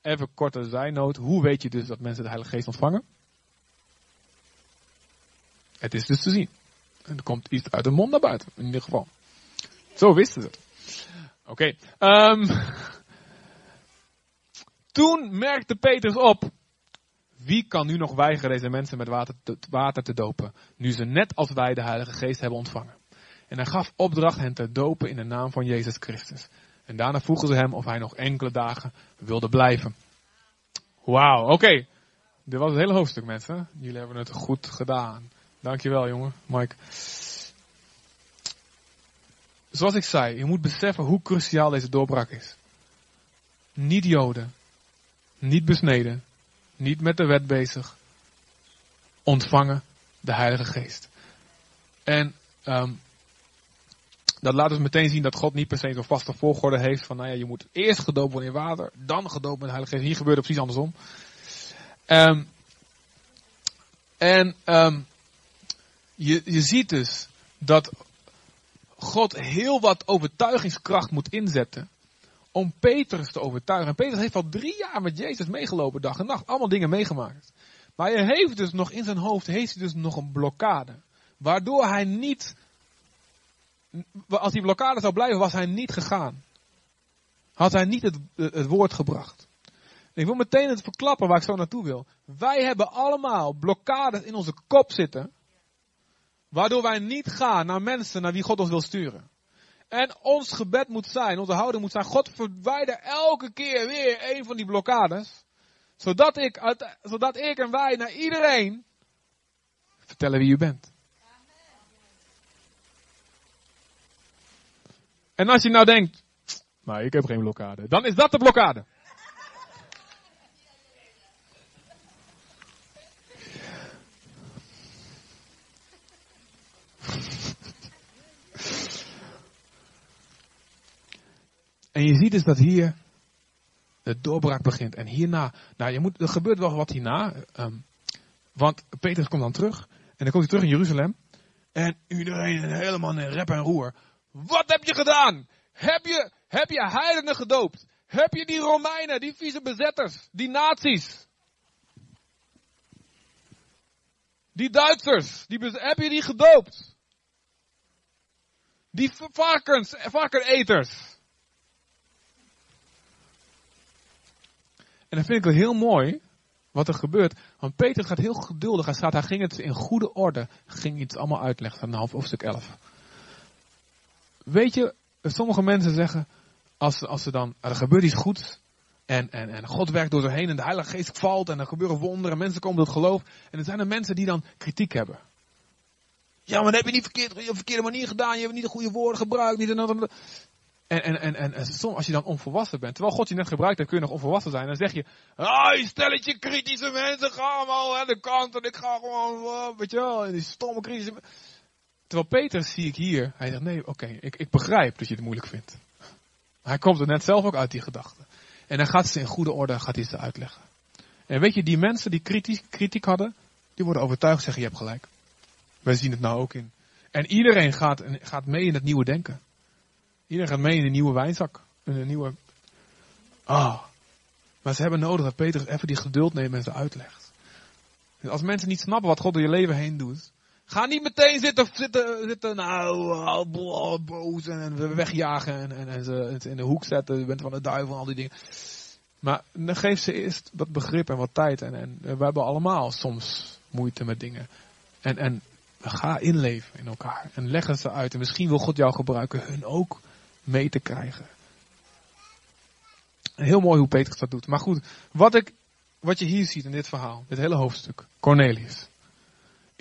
Even korte zijnoot. Hoe weet je dus dat mensen de Heilige Geest ontvangen? Het is dus te zien. En er komt iets uit de mond naar buiten, in ieder geval. Zo wisten ze. Oké. Okay. Ehm, toen merkte Petrus op. Wie kan nu nog weigeren deze mensen met water te, water te dopen, nu ze net als wij de Heilige Geest hebben ontvangen? En hij gaf opdracht hen te dopen in de naam van Jezus Christus. En daarna vroegen ze hem of hij nog enkele dagen wilde blijven. Wauw, oké. Dit was het hele hoofdstuk, mensen. Jullie hebben het goed gedaan. Dankjewel, jongen, Mike. Zoals ik zei, je moet beseffen hoe cruciaal deze doorbraak is. Niet Joden, niet besneden, niet met de wet bezig, ontvangen de Heilige Geest. En um, dat laat dus meteen zien dat God niet per se zo'n vaste volgorde heeft van, nou ja, je moet eerst gedoopt worden in water, dan gedoopt met de Heilige Geest. Hier gebeurt het precies andersom. Um, en um, je, je ziet dus dat God heel wat overtuigingskracht moet inzetten om Petrus te overtuigen. En Petrus heeft al drie jaar met Jezus meegelopen, dag en nacht, allemaal dingen meegemaakt. Maar hij heeft dus nog in zijn hoofd, heeft hij dus nog een blokkade. Waardoor hij niet als die blokkade zou blijven, was hij niet gegaan. Had hij niet het, het woord gebracht. ik wil meteen het verklappen waar ik zo naartoe wil. Wij hebben allemaal blokkades in onze kop zitten. Waardoor wij niet gaan naar mensen naar wie God ons wil sturen. En ons gebed moet zijn, onze houding moet zijn, God verwijder elke keer weer een van die blokkades. Zodat ik, zodat ik en wij naar iedereen vertellen wie u bent. En als je nou denkt, maar ik heb geen blokkade, dan is dat de blokkade. En je ziet dus dat hier de doorbraak begint. En hierna, nou je moet, er gebeurt wel wat hierna. Um, want Petrus komt dan terug. En dan komt hij terug in Jeruzalem. En iedereen helemaal in rep en roer. Wat heb je gedaan? Heb je, heb je heidenen gedoopt? Heb je die Romeinen, die vieze bezetters, die nazi's? Die Duitsers, die, heb je die gedoopt? Die varkens, varkeneters. En dan vind ik wel heel mooi wat er gebeurt. Want Peter gaat heel geduldig. Hij staat, hij ging het in goede orde, ging iets allemaal uitleggen van half hoofdstuk 11. Weet je, sommige mensen zeggen, als, als ze dan, er gebeurt iets goeds, en, en, en God werkt door ze heen en de Heilige Geest valt en er gebeuren wonderen, mensen komen tot geloof. En er zijn er mensen die dan kritiek hebben. Ja, maar dat heb je niet verkeerd, op de verkeerde manier gedaan, je hebt niet de goede woorden gebruikt, niet en En, en, en, en, en soms als je dan onvolwassen bent, terwijl God je net gebruikt heeft, kun je nog onvolwassen zijn. Dan zeg je, ah, stelletje kritische mensen, ga allemaal aan de kant en ik ga gewoon, uh, weet je wel, die stomme kritische Terwijl Peter zie ik hier, hij zegt nee, oké, ik, ik begrijp dat je het moeilijk vindt. Hij komt er net zelf ook uit die gedachte. En dan gaat ze in goede orde gaat hij ze uitleggen. En weet je, die mensen die kritiek, kritiek hadden, die worden overtuigd zeggen je hebt gelijk. Wij zien het nou ook in. En iedereen gaat, gaat mee in het nieuwe denken. Iedereen gaat mee in een nieuwe wijnzak. In een nieuwe... Ah. Maar ze hebben nodig dat Peter even die geduld neemt en ze uitlegt. als mensen niet snappen wat God door je leven heen doet, Ga niet meteen zitten, zitten, zitten nou, boos en wegjagen en, en, ze in de hoek zetten. Je bent van de duivel al die dingen. Maar dan geef ze eerst wat begrip en wat tijd. En, en we hebben allemaal soms moeite met dingen. En, en ga inleven in elkaar. En leg ze uit. En misschien wil God jou gebruiken hun ook mee te krijgen. Heel mooi hoe Petrus dat doet. Maar goed, wat, ik, wat je hier ziet in dit verhaal, dit hele hoofdstuk, Cornelius,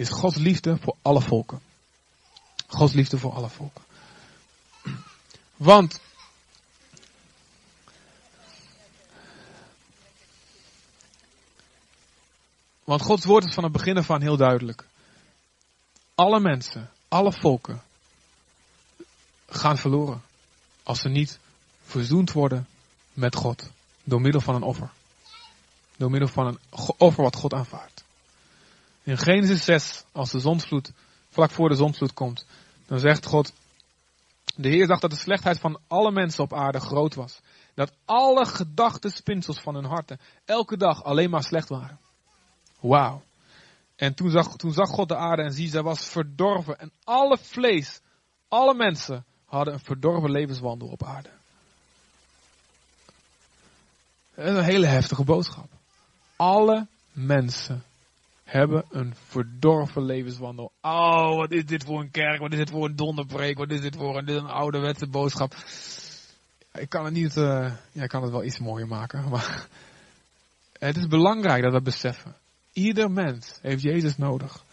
is Gods liefde voor alle volken. Gods liefde voor alle volken. Want Want Gods woord is van het begin af aan heel duidelijk. Alle mensen, alle volken gaan verloren als ze niet verzoend worden met God door middel van een offer. Door middel van een offer wat God aanvaardt. In Genesis 6, als de zonsvloed, vlak voor de zonsvloed komt, dan zegt God, de Heer zag dat de slechtheid van alle mensen op aarde groot was. Dat alle gedachtenspinsels van hun harten elke dag alleen maar slecht waren. Wauw. En toen zag, toen zag God de aarde en zie, zij was verdorven. En alle vlees, alle mensen hadden een verdorven levenswandel op aarde. Dat is een hele heftige boodschap. Alle mensen hebben een verdorven levenswandel. Oh, wat is dit voor een kerk? Wat is dit voor een donderpreek? Wat is dit voor een, dit een ouderwetse boodschap? Ik kan het niet, uh, ja, ik kan het wel iets mooier maken, maar het is belangrijk dat we beseffen. Ieder mens heeft Jezus nodig.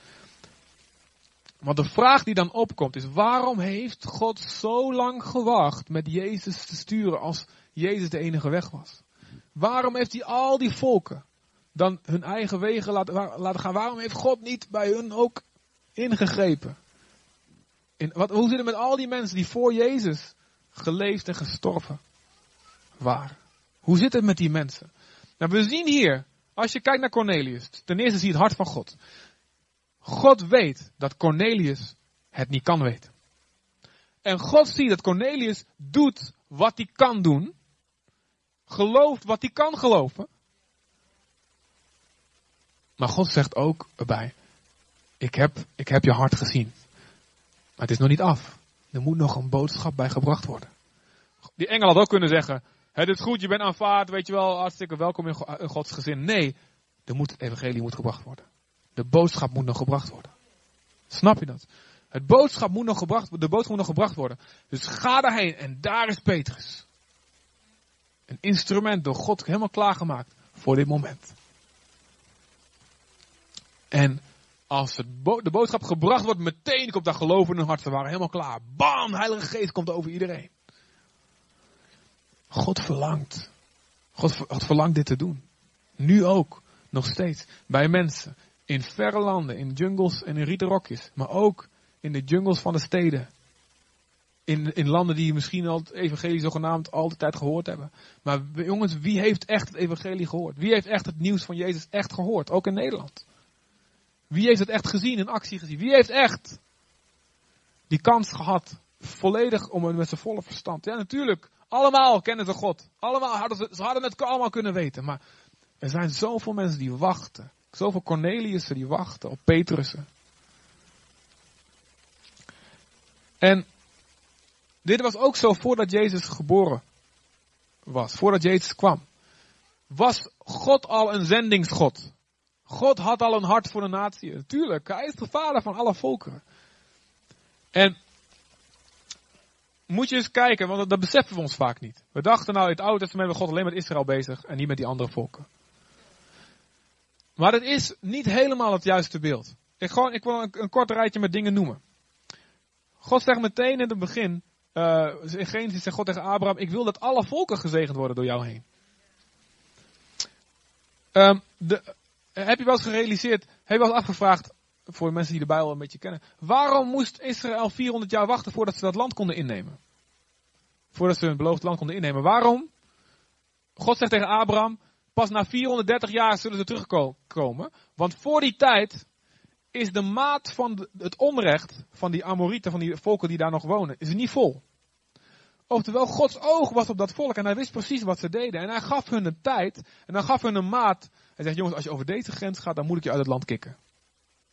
Maar de vraag die dan opkomt is, waarom heeft God zo lang gewacht met Jezus te sturen als Jezus de enige weg was? Waarom heeft hij al die volken dan hun eigen wegen laten, gaan? Waarom heeft God niet bij hun ook ingegrepen? In, wat, hoe zit het met al die mensen die voor Jezus geleefd en gestorven waren? Hoe zit het met die mensen? Nou, we zien hier als je kijkt naar Cornelius, ten eerste zie je het hart van God. God weet dat Cornelius het niet kan weten. En God ziet dat Cornelius doet wat hij kan doen. Gelooft wat hij kan geloven. Maar God zegt ook erbij, ik heb, ik heb je hart gezien. Maar het is nog niet af. Er moet nog een boodschap bij gebracht worden. Die engel had ook kunnen zeggen, het is goed, je bent aanvaard, weet je wel, hartstikke welkom in Gods gezin. Nee, er moet het evangelie moet gebracht worden. De boodschap moet nog gebracht worden. Snap je dat? Het boodschap moet nog gebracht, de boodschap moet nog gebracht worden. Dus ga daarheen en daar is Petrus. Een instrument door God helemaal klaargemaakt voor dit moment. En als de boodschap gebracht wordt, meteen komt daar geloof hun hart. Ze waren helemaal klaar. Bam, Heilige Geest komt over iedereen. God verlangt. God, God verlangt dit te doen. Nu ook. Nog steeds. Bij mensen. In verre landen. In jungles en in rieten rokjes. Maar ook in de jungles van de steden. In, in landen die misschien al het evangelie zogenaamd al de tijd gehoord hebben. Maar jongens, wie heeft echt het evangelie gehoord? Wie heeft echt het nieuws van Jezus echt gehoord? Ook in Nederland. Wie heeft het echt gezien, in actie gezien? Wie heeft echt die kans gehad, volledig om het met zijn volle verstand? Ja, natuurlijk. Allemaal kennen ze God. Allemaal hadden ze, ze hadden het allemaal kunnen weten. Maar er zijn zoveel mensen die wachten. Zoveel Corneliussen die wachten op Petrussen. En dit was ook zo voordat Jezus geboren was. Voordat Jezus kwam. Was God al een zendingsgod. God had al een hart voor de natie. Natuurlijk, hij is de vader van alle volkeren. En moet je eens kijken, want dat beseffen we ons vaak niet. We dachten nou, in het Oude Testament met God alleen met Israël bezig en niet met die andere volken. Maar het is niet helemaal het juiste beeld. Ik, gewoon, ik wil een, een kort rijtje met dingen noemen. God zegt meteen in het begin, uh, in Genesis zegt God tegen Abraham, ik wil dat alle volken gezegend worden door jou heen. Um, de, heb je wel eens gerealiseerd, heb je wel eens afgevraagd, voor mensen die de Bijbel een beetje kennen, waarom moest Israël 400 jaar wachten voordat ze dat land konden innemen? Voordat ze hun beloofd land konden innemen. Waarom? God zegt tegen Abraham, Pas na 430 jaar zullen ze terugkomen. Want voor die tijd is de maat van het onrecht van die Amorieten, van die volken die daar nog wonen, is niet vol. Oftewel, Gods oog was op dat volk en hij wist precies wat ze deden. En hij gaf hun een tijd en hij gaf hun een maat. Hij zegt, jongens, als je over deze grens gaat, dan moet ik je uit het land kicken.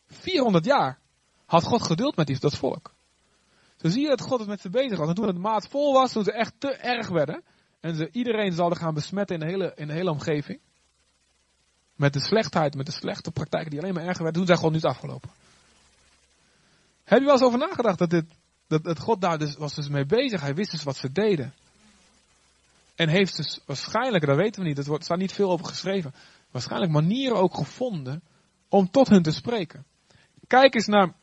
400 jaar had God geduld met dat volk. Zo zie je dat God het met ze bezig was. En toen het maat vol was, toen ze echt te erg werden, en ze iedereen zouden gaan besmetten in de hele, in de hele omgeving. met de slechtheid, met de slechte praktijken die alleen maar erger werden, toen zei God nu afgelopen. Heb je wel eens over nagedacht dat, dit, dat, dat God daar dus, was dus mee bezig? Hij wist dus wat ze deden. En heeft dus waarschijnlijk, dat weten we niet, er staat niet veel over geschreven, waarschijnlijk manieren ook gevonden om tot hen te spreken. Kijk eens naar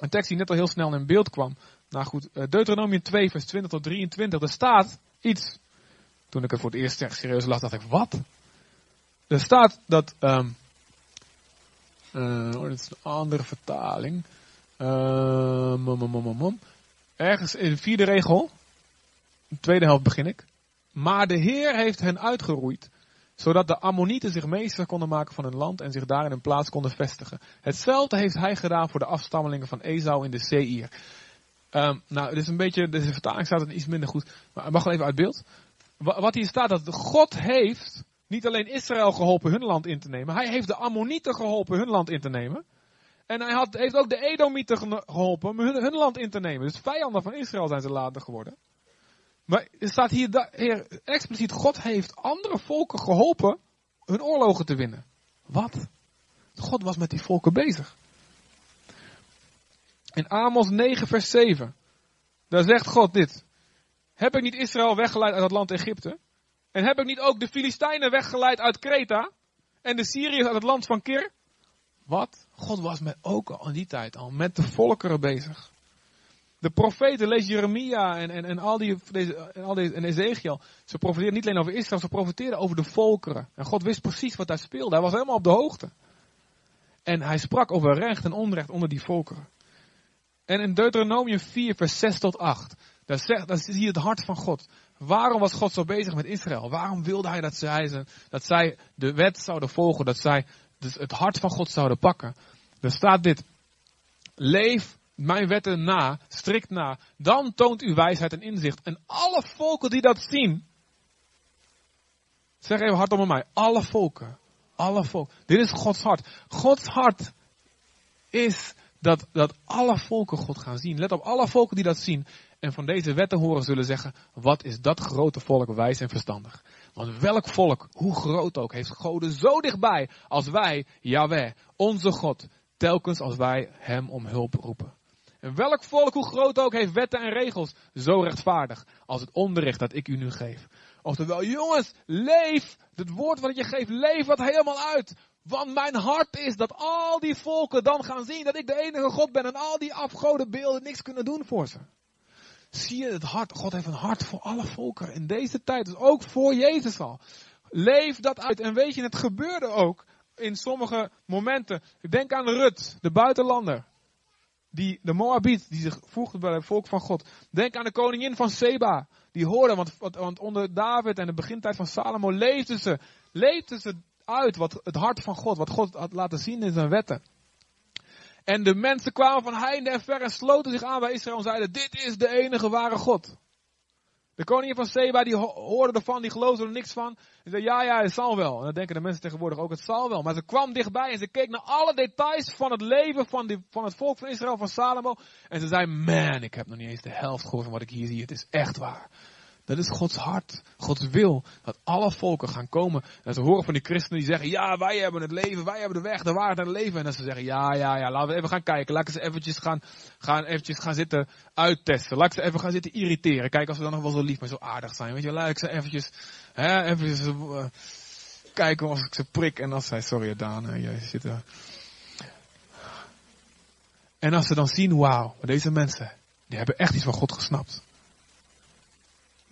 een tekst die net al heel snel in beeld kwam. Nou goed, eh, Deuteronomium 2, vers 20 tot 23. Er staat iets. Toen ik het voor het eerst serieus las, dacht ik, wat? Er staat dat. Um, oh, dit is een andere vertaling. Mom, Ergens in de vierde regel. De tweede helft begin ik. Maar de Heer heeft hen uitgeroeid zodat de Ammonieten zich meester konden maken van hun land en zich daar in hun plaats konden vestigen. Hetzelfde heeft hij gedaan voor de afstammelingen van Esau in de Seir. Um, nou, het is een beetje, de vertaling staat het iets minder goed, maar mag wel even uit beeld. Wat hier staat, dat God heeft niet alleen Israël geholpen hun land in te nemen, hij heeft de Ammonieten geholpen hun land in te nemen. En hij had, heeft ook de Edomieten geholpen hun, hun land in te nemen. Dus vijanden van Israël zijn ze later geworden. Maar er staat hier, hier expliciet, God heeft andere volken geholpen hun oorlogen te winnen. Wat? God was met die volken bezig. In Amos 9 vers 7, daar zegt God dit. Heb ik niet Israël weggeleid uit het land Egypte? En heb ik niet ook de Filistijnen weggeleid uit Kreta? En de Syriërs uit het land van Kir? Wat? God was met, ook al in die tijd al met de volkeren bezig. De profeten, lees Jeremia en, en, en al die, en, al deze, en Ezekiel. Ze profeteerden niet alleen over Israël, ze profeteerden over de volkeren. En God wist precies wat daar speelde. Hij was helemaal op de hoogte. En hij sprak over recht en onrecht onder die volkeren. En in Deuteronomium 4, vers 6 tot 8. Daar, zegt, daar zie je het hart van God. Waarom was God zo bezig met Israël? Waarom wilde hij dat zij, dat zij de wet zouden volgen? Dat zij dus het hart van God zouden pakken? Er staat dit. Leef mijn wetten na, strikt na, dan toont u wijsheid en inzicht. En alle volken die dat zien, zeg even hardop met mij, alle volken, alle volken. Dit is Gods hart. Gods hart is dat, dat alle volken God gaan zien. Let op, alle volken die dat zien en van deze wetten horen zullen zeggen, wat is dat grote volk wijs en verstandig. Want welk volk, hoe groot ook, heeft goden zo dichtbij als wij, Yahweh, onze God, telkens als wij hem om hulp roepen. En welk volk, hoe groot ook, heeft wetten en regels zo rechtvaardig als het onderricht dat ik u nu geef. Oftewel, jongens, leef, het woord wat ik je geef, leef wat helemaal uit. Want mijn hart is dat al die volken dan gaan zien dat ik de enige God ben en al die afgodenbeelden niks kunnen doen voor ze. Zie je het hart, God heeft een hart voor alle volken in deze tijd, dus ook voor Jezus al. Leef dat uit en weet je, het gebeurde ook in sommige momenten. Denk aan Rut, de buitenlander die, de Moabiet, die zich voegde bij het volk van God. Denk aan de koningin van Seba. Die hoorde, want, want onder David en de begintijd van Salomo leefden ze, leefden ze uit wat het hart van God, wat God had laten zien in zijn wetten. En de mensen kwamen van heinde en ver en sloten zich aan bij Israël en zeiden, dit is de enige ware God. De koningin van Seba, die hoorde ervan, die geloofde er niks van. En zei, ja, ja, het zal wel. En dan denken de mensen tegenwoordig ook, het zal wel. Maar ze kwam dichtbij en ze keek naar alle details van het leven van, die, van het volk van Israël, van Salomo. En ze zei, man, ik heb nog niet eens de helft gehoord van wat ik hier zie. Het is echt waar. Dat is Gods hart, Gods wil, dat alle volken gaan komen. En ze horen van die christenen die zeggen, ja, wij hebben het leven, wij hebben de weg, de waarheid en het leven. En dan ze zeggen, ja, ja, ja, laten we even gaan kijken. Laten ze eventjes gaan, gaan, eventjes gaan zitten uittesten. Laten ze even gaan zitten irriteren. Kijk, als we dan nog wel zo lief, maar zo aardig zijn. Weet je, laat ik ze eventjes, hè, eventjes uh, kijken als ik ze prik. En als zij, sorry Daan, jij zit er. En als ze dan zien, wauw, deze mensen, die hebben echt iets van God gesnapt.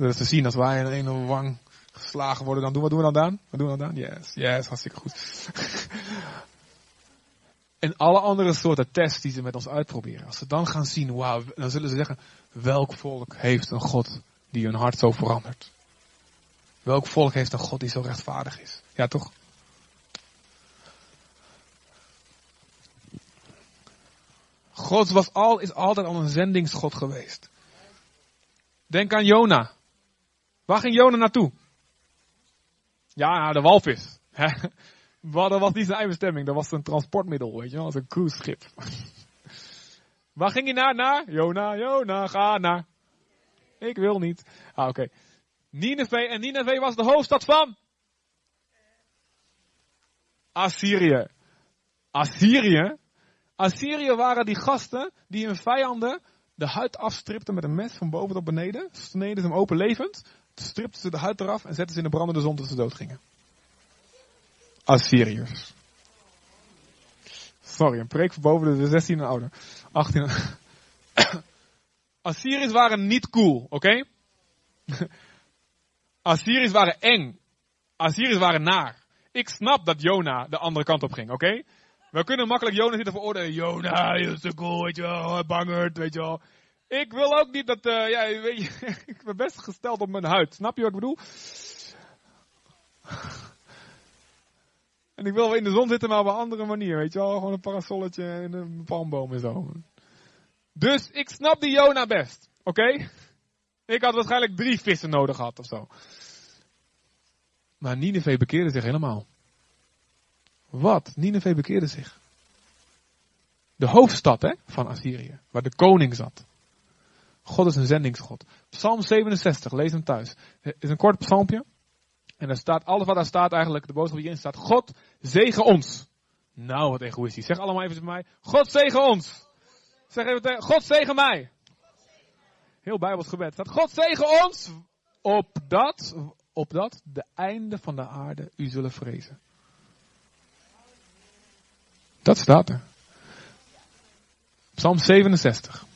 Dat te zien als wij in een wang geslagen worden, dan doen, wat doen we dan dan? Wat doen we dan dan? Yes, yes, hartstikke goed. en alle andere soorten tests die ze met ons uitproberen. Als ze dan gaan zien, wauw, dan zullen ze zeggen, welk volk heeft een God die hun hart zo verandert? Welk volk heeft een God die zo rechtvaardig is? Ja, toch? God was al, is altijd al een zendingsgod geweest. Denk aan Jona. Waar ging Jona naartoe? Ja, de walvis. Maar dat was niet zijn eigen bestemming, dat was een transportmiddel, weet je wel, als een cruiseschip. Waar ging hij naar? Naar? Jona, Jona, ga naar. Ik wil niet. Ah, oké. Okay. Nineveh, en Nineveh was de hoofdstad van? Assyrië. Assyrië? Assyrië waren die gasten die hun vijanden de huid afstripten met een mes van boven tot beneden. Sneden ze hem open levend. Stripten ze de huid eraf en zetten ze in de brandende zon tot ze dood gingen. Assyriërs. Sorry, een preek voor boven de 16 en ouder. 18 Assyriërs waren niet cool, oké? Assyriërs waren eng. Assyriërs waren naar. Ik snap dat Jona de andere kant op ging, oké? We kunnen makkelijk Jona zitten veroordelen. Jona, is zo cool, weet je wel, bangerd, weet je wel. Ik wil ook niet dat, uh, ja, weet je, ik ben best gesteld op mijn huid. Snap je wat ik bedoel? En ik wil in de zon zitten, maar op een andere manier, weet je wel. Gewoon een parasolletje en een palmboom en zo. Dus ik snap die Jona best, oké? Ik had waarschijnlijk drie vissen nodig gehad of zo. Maar Nineveh bekeerde zich helemaal. Wat? Nineveh bekeerde zich. De hoofdstad hè, van Assyrië, waar de koning zat. God is een zendingsgod. Psalm 67, lees hem thuis. Het is een kort psalmpje. En daar staat, alles wat daar staat eigenlijk, de boodschap hierin staat, God zegen ons. Nou, wat egoïstisch. Zeg allemaal even bij mij, God zegen ons. Zeg even tegen, God zegen mij. Heel Bijbels gebed. Staat, God zegen ons, opdat, opdat de einde van de aarde u zullen vrezen. Dat staat er. Psalm 67.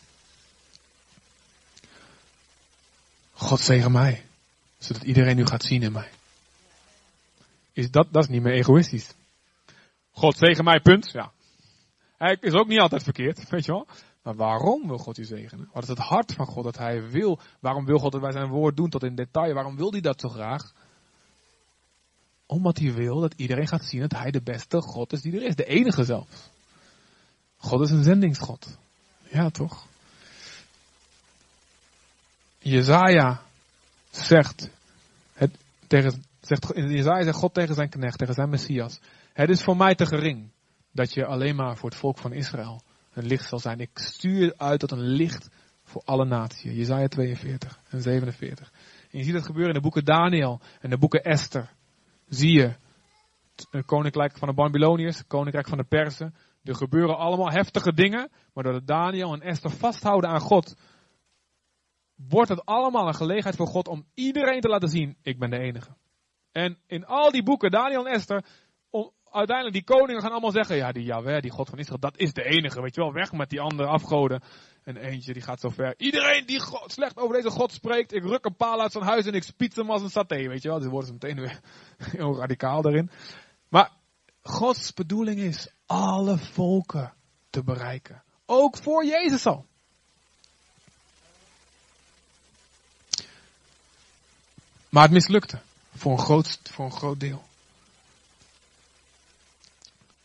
God zegen mij, zodat iedereen u gaat zien in mij. Is dat, dat is niet meer egoïstisch. God zegen mij, punt. Ja. Hij is ook niet altijd verkeerd, weet je wel. Maar waarom wil God u zegenen? Wat is het hart van God dat hij wil? Waarom wil God dat wij zijn woord doen tot in detail? Waarom wil hij dat zo graag? Omdat hij wil dat iedereen gaat zien dat hij de beste God is die er is. De enige zelfs. God is een zendingsgod. Ja, toch? Jezaja zegt, het, tegen, zegt, Jezaja zegt God tegen zijn knecht, tegen zijn Messias. Het is voor mij te gering dat je alleen maar voor het volk van Israël een licht zal zijn. Ik stuur uit tot een licht voor alle naties. Jezaja 42 en 47. En je ziet het gebeuren in de boeken Daniel en de boeken Esther. Zie je het koninkrijk van de Babyloniërs, het koninkrijk van de Persen. Er gebeuren allemaal heftige dingen, maar doordat Daniel en Esther vasthouden aan God, wordt het allemaal een gelegenheid voor God om iedereen te laten zien, ik ben de enige. En in al die boeken, Daniel en Esther, uiteindelijk die koningen gaan allemaal zeggen, ja die Yahweh, die God van Israël, dat is de enige, weet je wel, weg met die andere afgoden. En eentje die gaat zo ver. Iedereen die slecht over deze God spreekt, ik ruk een paal uit zijn huis en ik spiet hem als een saté, weet je wel. Dus worden ze meteen weer heel radicaal daarin. Maar Gods bedoeling is alle volken te bereiken. Ook voor Jezus al. Maar het mislukte. Voor een groot, voor een groot deel.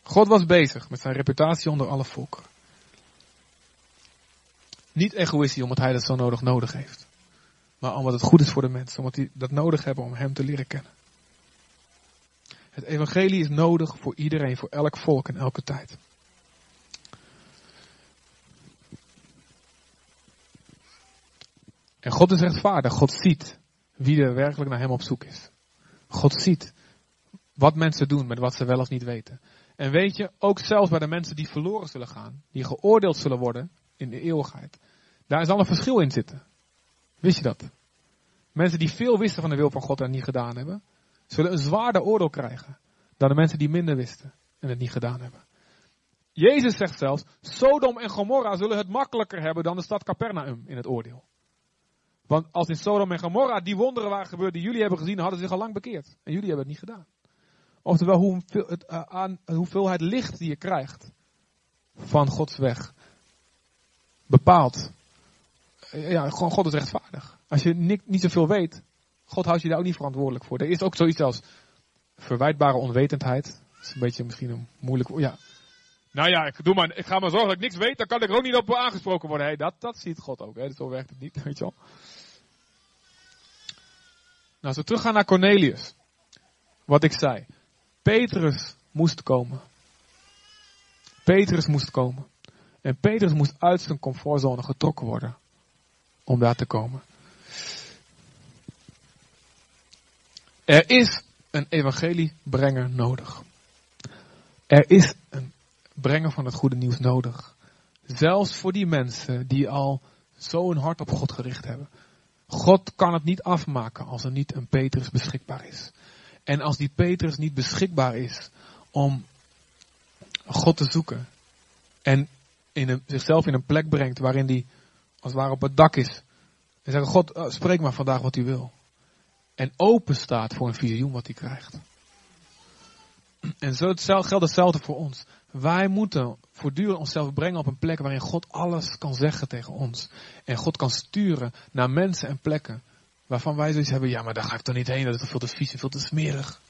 God was bezig met zijn reputatie onder alle volken. Niet egoïstisch omdat hij dat zo nodig nodig heeft. Maar omdat het goed is voor de mensen. Omdat die dat nodig hebben om hem te leren kennen. Het evangelie is nodig voor iedereen, voor elk volk en elke tijd. En God is rechtvaardig. God ziet wie er werkelijk naar hem op zoek is. God ziet wat mensen doen met wat ze wel of niet weten. En weet je, ook zelfs bij de mensen die verloren zullen gaan, die geoordeeld zullen worden in de eeuwigheid, daar zal een verschil in zitten. Wist je dat? Mensen die veel wisten van de wil van God en niet gedaan hebben, zullen een zwaarder oordeel krijgen dan de mensen die minder wisten en het niet gedaan hebben. Jezus zegt zelfs, Sodom en Gomorra zullen het makkelijker hebben dan de stad Capernaum in het oordeel. Want als in Sodom en Gomorra die wonderen waren gebeurd die jullie hebben gezien, hadden ze zich al lang bekeerd. En jullie hebben het niet gedaan. Oftewel, het, uh, aan, hoeveelheid licht die je krijgt van Gods weg bepaalt. Eh, ja, gewoon God is rechtvaardig. Als je niet, niet zoveel weet, God houdt je daar ook niet verantwoordelijk voor. Er is ook zoiets als verwijtbare onwetendheid. Dat is een beetje misschien een moeilijk Ja. Nou ja, ik, doe maar, ik ga maar zorgen dat ik niks weet, dan kan ik er ook niet op aangesproken worden. Hey, dat, dat ziet God ook, hè. zo werkt het niet, weet je wel. Nou, als we teruggaan naar Cornelius. Wat ik zei. Petrus moest komen. Petrus moest komen. En Petrus moest uit zijn comfortzone getrokken worden. Om daar te komen. Er is een evangeliebrenger nodig. Er is een brengen van het goede nieuws nodig. Zelfs voor die mensen die al zo een hart op God gericht hebben. God kan het niet afmaken als er niet een Petrus beschikbaar is. En als die Petrus niet beschikbaar is om God te zoeken. En in zichzelf in een plek brengt waarin hij als het ware op het dak is. En zegt, God, eh, spreek maar vandaag wat u wil. En open staat voor een visioen wat hij krijgt. En zo geldt hetzelfde voor ons. Wij moeten voortdurend onszelf brengen op een plek waarin God alles kan zeggen tegen ons. En God kan sturen naar mensen en plekken waarvan wij zoiets hebben, ja maar daar ga ik toch niet heen, dat is veel te vies en veel te smerig.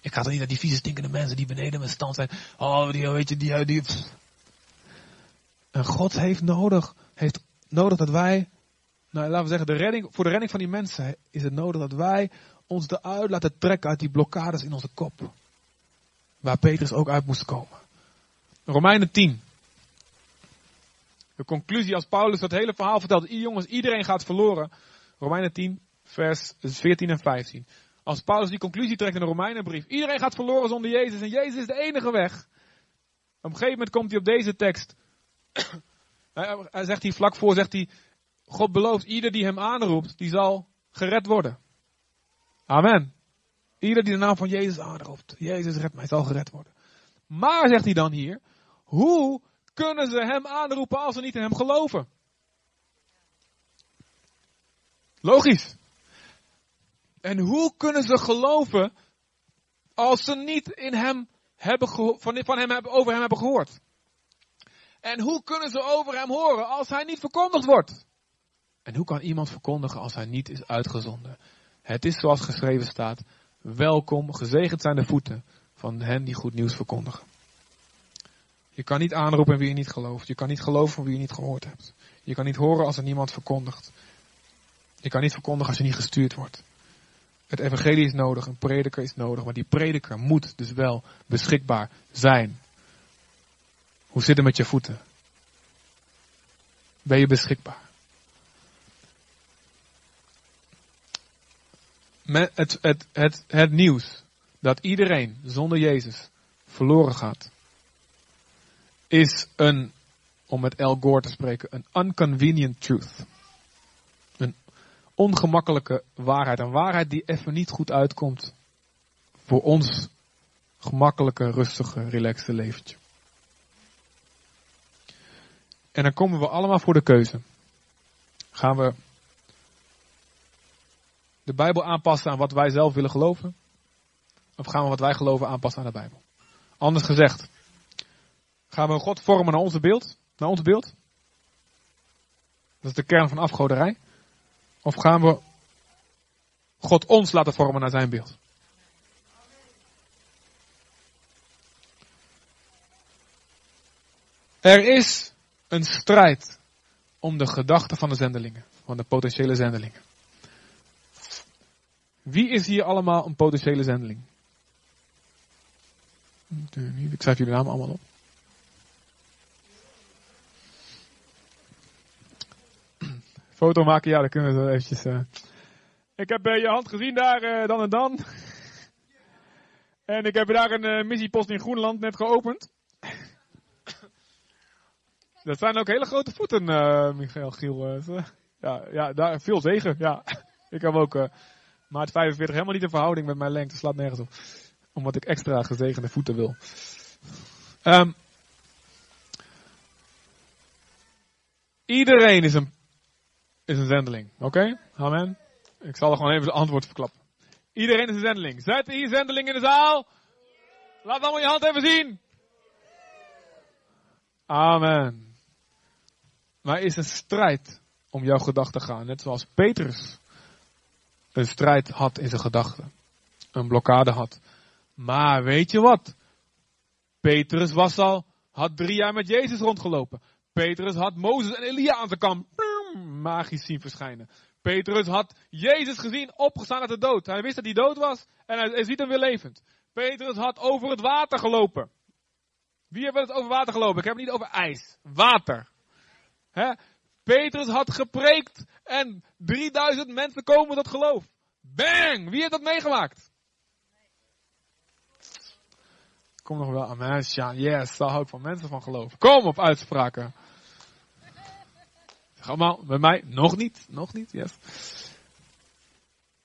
Ik ga toch niet naar die vieze stinkende mensen die beneden mijn stand zijn. Oh, die, weet je, die, die. En God heeft nodig, heeft nodig dat wij, nou laten we zeggen, de redding, voor de redding van die mensen is het nodig dat wij ons eruit laten trekken uit die blokkades in onze kop. Waar Petrus ook uit moest komen. Romeinen 10. De conclusie als Paulus dat hele verhaal vertelt. Jongens, iedereen gaat verloren. Romeinen 10, vers 14 en 15. Als Paulus die conclusie trekt in de Romeinenbrief. Iedereen gaat verloren zonder Jezus. En Jezus is de enige weg. Op een gegeven moment komt hij op deze tekst. hij zegt hier vlak voor, zegt hij. God belooft, ieder die hem aanroept, die zal gered worden. Amen. Ieder die de naam van Jezus aanroept. Jezus redt mij, zal gered worden. Maar, zegt hij dan hier, hoe kunnen ze hem aanroepen als ze niet in hem geloven? Logisch. En hoe kunnen ze geloven als ze niet in hem hebben van, van hem hebben, over hem hebben gehoord? En hoe kunnen ze over hem horen als hij niet verkondigd wordt? En hoe kan iemand verkondigen als hij niet is uitgezonden? Het is zoals geschreven staat: Welkom, gezegend zijn de voeten van hen die goed nieuws verkondigen. Je kan niet aanroepen wie je niet gelooft. Je kan niet geloven van wie je niet gehoord hebt. Je kan niet horen als er niemand verkondigt. Je kan niet verkondigen als je niet gestuurd wordt. Het evangelie is nodig, een prediker is nodig, maar die prediker moet dus wel beschikbaar zijn. Hoe zit het met je voeten? Ben je beschikbaar? Met het, het, het, het nieuws dat iedereen zonder Jezus verloren gaat, is een, om met El Gore te spreken, een unconvenient truth. Een ongemakkelijke waarheid. Een waarheid die even niet goed uitkomt voor ons gemakkelijke, rustige, relaxte leventje. En dan komen we allemaal voor de keuze. Gaan we de Bijbel aanpassen aan wat wij zelf willen geloven? Of gaan we wat wij geloven aanpassen aan de Bijbel? Anders gezegd, gaan we God vormen naar onze beeld? Naar ons beeld? Dat is de kern van afgoderij. Of gaan we God ons laten vormen naar zijn beeld? Er is een strijd om de gedachten van de zendelingen, van de potentiële zendelingen. Wie is hier allemaal een potentiële zendeling? Ik schrijf jullie namen allemaal op. Foto maken, ja, dat kunnen we eventjes. Uh... Ik heb uh, je hand gezien daar, uh, dan en dan. en ik heb daar een missiepost in Groenland net geopend. dat zijn ook hele grote voeten, Michael Giel. ja, ja, daar, veel zegen, ja. ik heb ook maat 45 helemaal niet in verhouding met mijn lengte, slaat nergens op. Omdat ik extra gezegende voeten wil. Um, iedereen is een is een zendeling. Oké? Amen. Ik zal er gewoon even het antwoord verklappen. Iedereen is een zendeling. Zet hier zendeling in de zaal. Laat allemaal je hand even zien. Amen. Maar is een strijd om jouw gedachten te gaan. Net zoals Petrus een strijd had in zijn gedachten. Een blokkade had. Maar weet je wat? Petrus was al, had drie jaar met Jezus rondgelopen. Petrus had Mozes en Elia aan zijn kant magisch zien verschijnen. Petrus had Jezus gezien opgestaan uit de dood. Hij wist dat hij dood was en hij, ziet hem weer levend. Petrus had over het water gelopen. Wie heeft het over water gelopen? Ik heb het niet over ijs. Water. Petrus had gepreekt en 3000 mensen komen tot geloof. Bang! Wie heeft dat meegemaakt? Kom nog wel. Amen, Sjaan. Yes, daar hou ik van mensen van geloven. Kom op uitspraken. Zeg allemaal, bij mij nog niet. Nog niet, yes.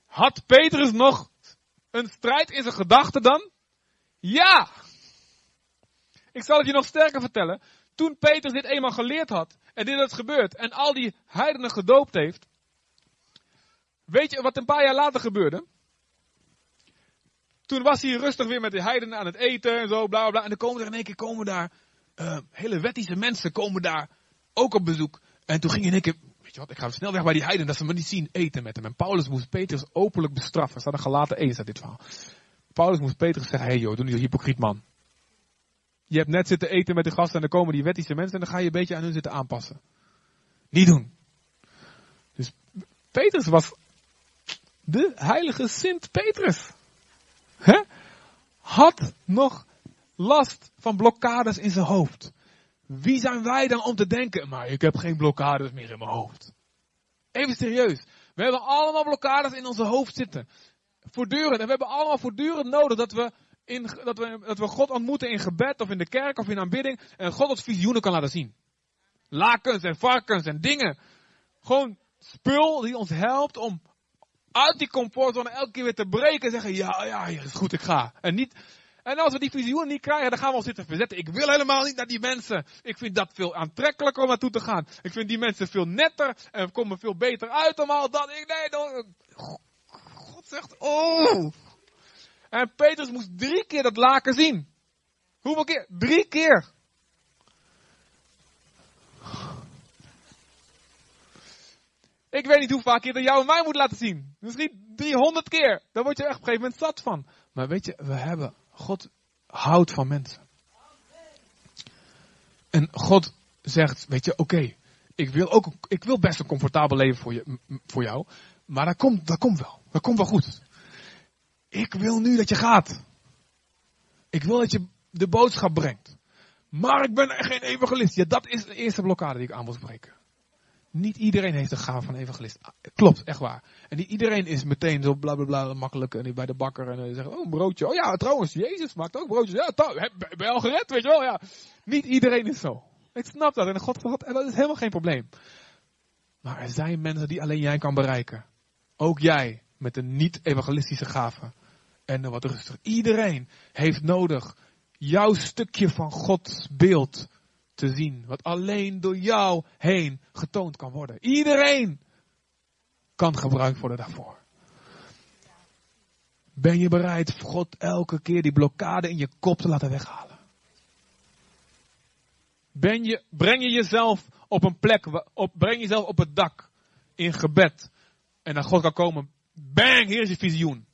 Had Petrus nog een strijd in zijn gedachten dan? Ja! Ik zal het je nog sterker vertellen. Toen Petrus dit eenmaal geleerd had en dit is gebeurd en al die heidenen gedoopt heeft, weet je wat een paar jaar later gebeurde? Toen was hij rustig weer met de heidenen aan het eten en zo, bla bla bla. En dan komen er in één keer komen daar uh, hele wettische mensen komen daar ook op bezoek. En toen ging in één keer, weet je wat, ik ga snel weg bij die heidenen, dat ze me niet zien eten met hem. En Paulus moest Petrus openlijk bestraffen. Er staat een gelaten eten uit dit verhaal. Paulus moest Petrus zeggen, hé hey joh, doe niet hypocriet man. Je hebt net zitten eten met de gasten en dan komen die wettische mensen en dan ga je een beetje aan hun zitten aanpassen. Niet doen. Dus Petrus was de heilige Sint Petrus. Hè? Had nog last van blokkades in zijn hoofd. Wie zijn wij dan om te denken, maar ik heb geen blokkades meer in mijn hoofd. Even serieus. We hebben allemaal blokkades in onze hoofd zitten. Voortdurend. En we hebben allemaal voortdurend nodig dat we, in, dat, we, dat we God ontmoeten in gebed of in de kerk of in aanbidding. En God ons visioenen kan laten zien. Lakens en varkens en dingen. Gewoon spul die ons helpt om uit die comfortzone elke keer weer te breken en zeggen, ja, ja, is goed, ik ga. En niet, en als we die visioen niet krijgen, dan gaan we ons zitten verzetten. Ik wil helemaal niet naar die mensen. Ik vind dat veel aantrekkelijker om naartoe te gaan. Ik vind die mensen veel netter en komen veel beter uit dan al. Ik, nee, dan, God zegt, oh. En Petrus moest drie keer dat laken zien. Hoeveel keer? Drie keer. Ik weet niet hoe vaak je dat jou en mij moet laten zien. Misschien 300 keer. Daar word je echt op een gegeven moment zat van. Maar weet je, we hebben, God houdt van mensen. En God zegt, weet je, oké, ik wil ook, ik wil best een comfortabel leven voor, je, voor jou. Maar dat komt, dat komt wel. Dat komt wel goed. Ik wil nu dat je gaat. Ik wil dat je de boodschap brengt. Maar ik ben geen evangelist. Ja, dat is de eerste blokkade die ik aan moet spreken. Niet iedereen heeft de gaaf van evangelist. Ah, klopt, echt waar. En niet iedereen is meteen zo blablabla bla, makkelijk en bij de bakker en uh, zegt, oh een broodje. Oh ja, trouwens, Jezus maakt ook broodjes. Ja, ben je al gered, weet je wel? Ja. Niet iedereen is zo. Ik snap dat en God, God en dat is helemaal geen probleem. Maar er zijn mensen die alleen jij kan bereiken. Ook jij met een niet-evangelistische gave. En dan wat rustig. Iedereen heeft nodig jouw stukje van Gods beeld te zien. Wat alleen door jou heen getoond kan worden. Iedereen kan gebruikt worden daarvoor. Ben je bereid God elke keer die blokkade in je kop te laten weghalen? Ben je, breng je jezelf op een plek, op, breng jezelf op het dak in gebed. En dan God kan komen, bang, hier is je visioen.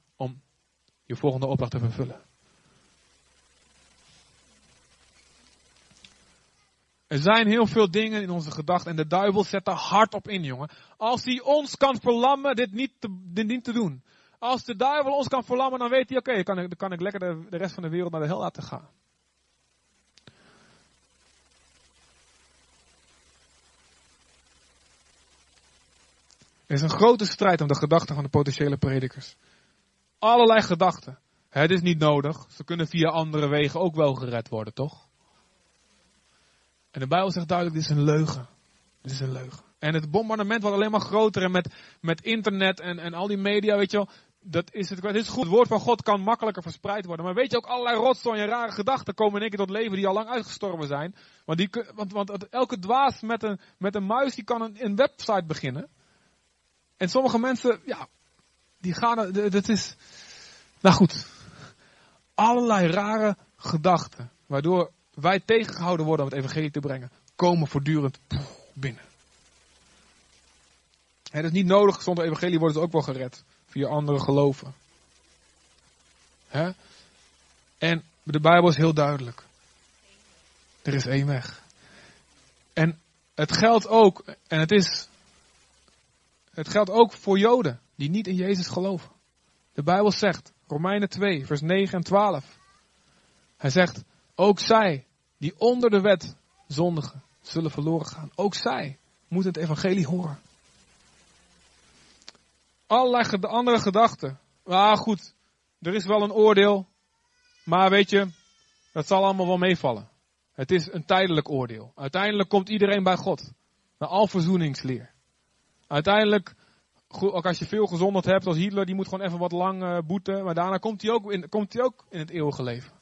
Je volgende opdracht te vervullen. Er zijn heel veel dingen in onze gedachten en de duivel zet er hard op in, jongen. Als hij ons kan verlammen, dit niet te, te doen. Als de duivel ons kan verlammen, dan weet hij, oké, dan, kan ik, dan kan ik lekker de, de rest van de wereld naar de hel laten gaan. Er is een grote strijd om de gedachten van de potentiële predikers. Allerlei gedachten. Het is niet nodig. Ze kunnen via andere wegen ook wel gered worden, toch? En de Bijbel zegt duidelijk, dit is een leugen. Dit is een leugen. En het bombardement wordt alleen maar groter en met, met internet en, en al die media, weet je wel. Dat is het, dit is goed. Het woord van God kan makkelijker verspreid worden. Maar weet je ook, allerlei rotzooi en rare gedachten komen in één keer tot leven die al lang uitgestorven zijn. Want, die, want, want elke dwaas met een, met een muis, die kan een, een website beginnen. En sommige mensen, ja, die gaan, dat is, nou goed. Allerlei rare gedachten. Waardoor wij tegengehouden worden om het evangelie te brengen, komen voortdurend binnen. Het is niet nodig, zonder evangelie worden ze ook wel gered. Via andere geloven. He? En de Bijbel is heel duidelijk. Er is één weg. En het geldt ook, en het is, het geldt ook voor Joden die niet in Jezus geloven. De Bijbel zegt, Romeinen 2, vers 9 en 12. Hij zegt, ook zij die onder de wet zondigen, zullen verloren gaan. Ook zij moeten het evangelie horen. Allerlei andere gedachten. Ah goed, er is wel een oordeel. Maar weet je, Dat zal allemaal wel meevallen. Het is een tijdelijk oordeel. Uiteindelijk komt iedereen bij God. Naar al verzoeningsleer. Uiteindelijk, ook als je veel gezonderd hebt als Hitler, die moet gewoon even wat lang uh, boeten. Maar daarna komt hij, ook in, komt hij ook in het eeuwige leven.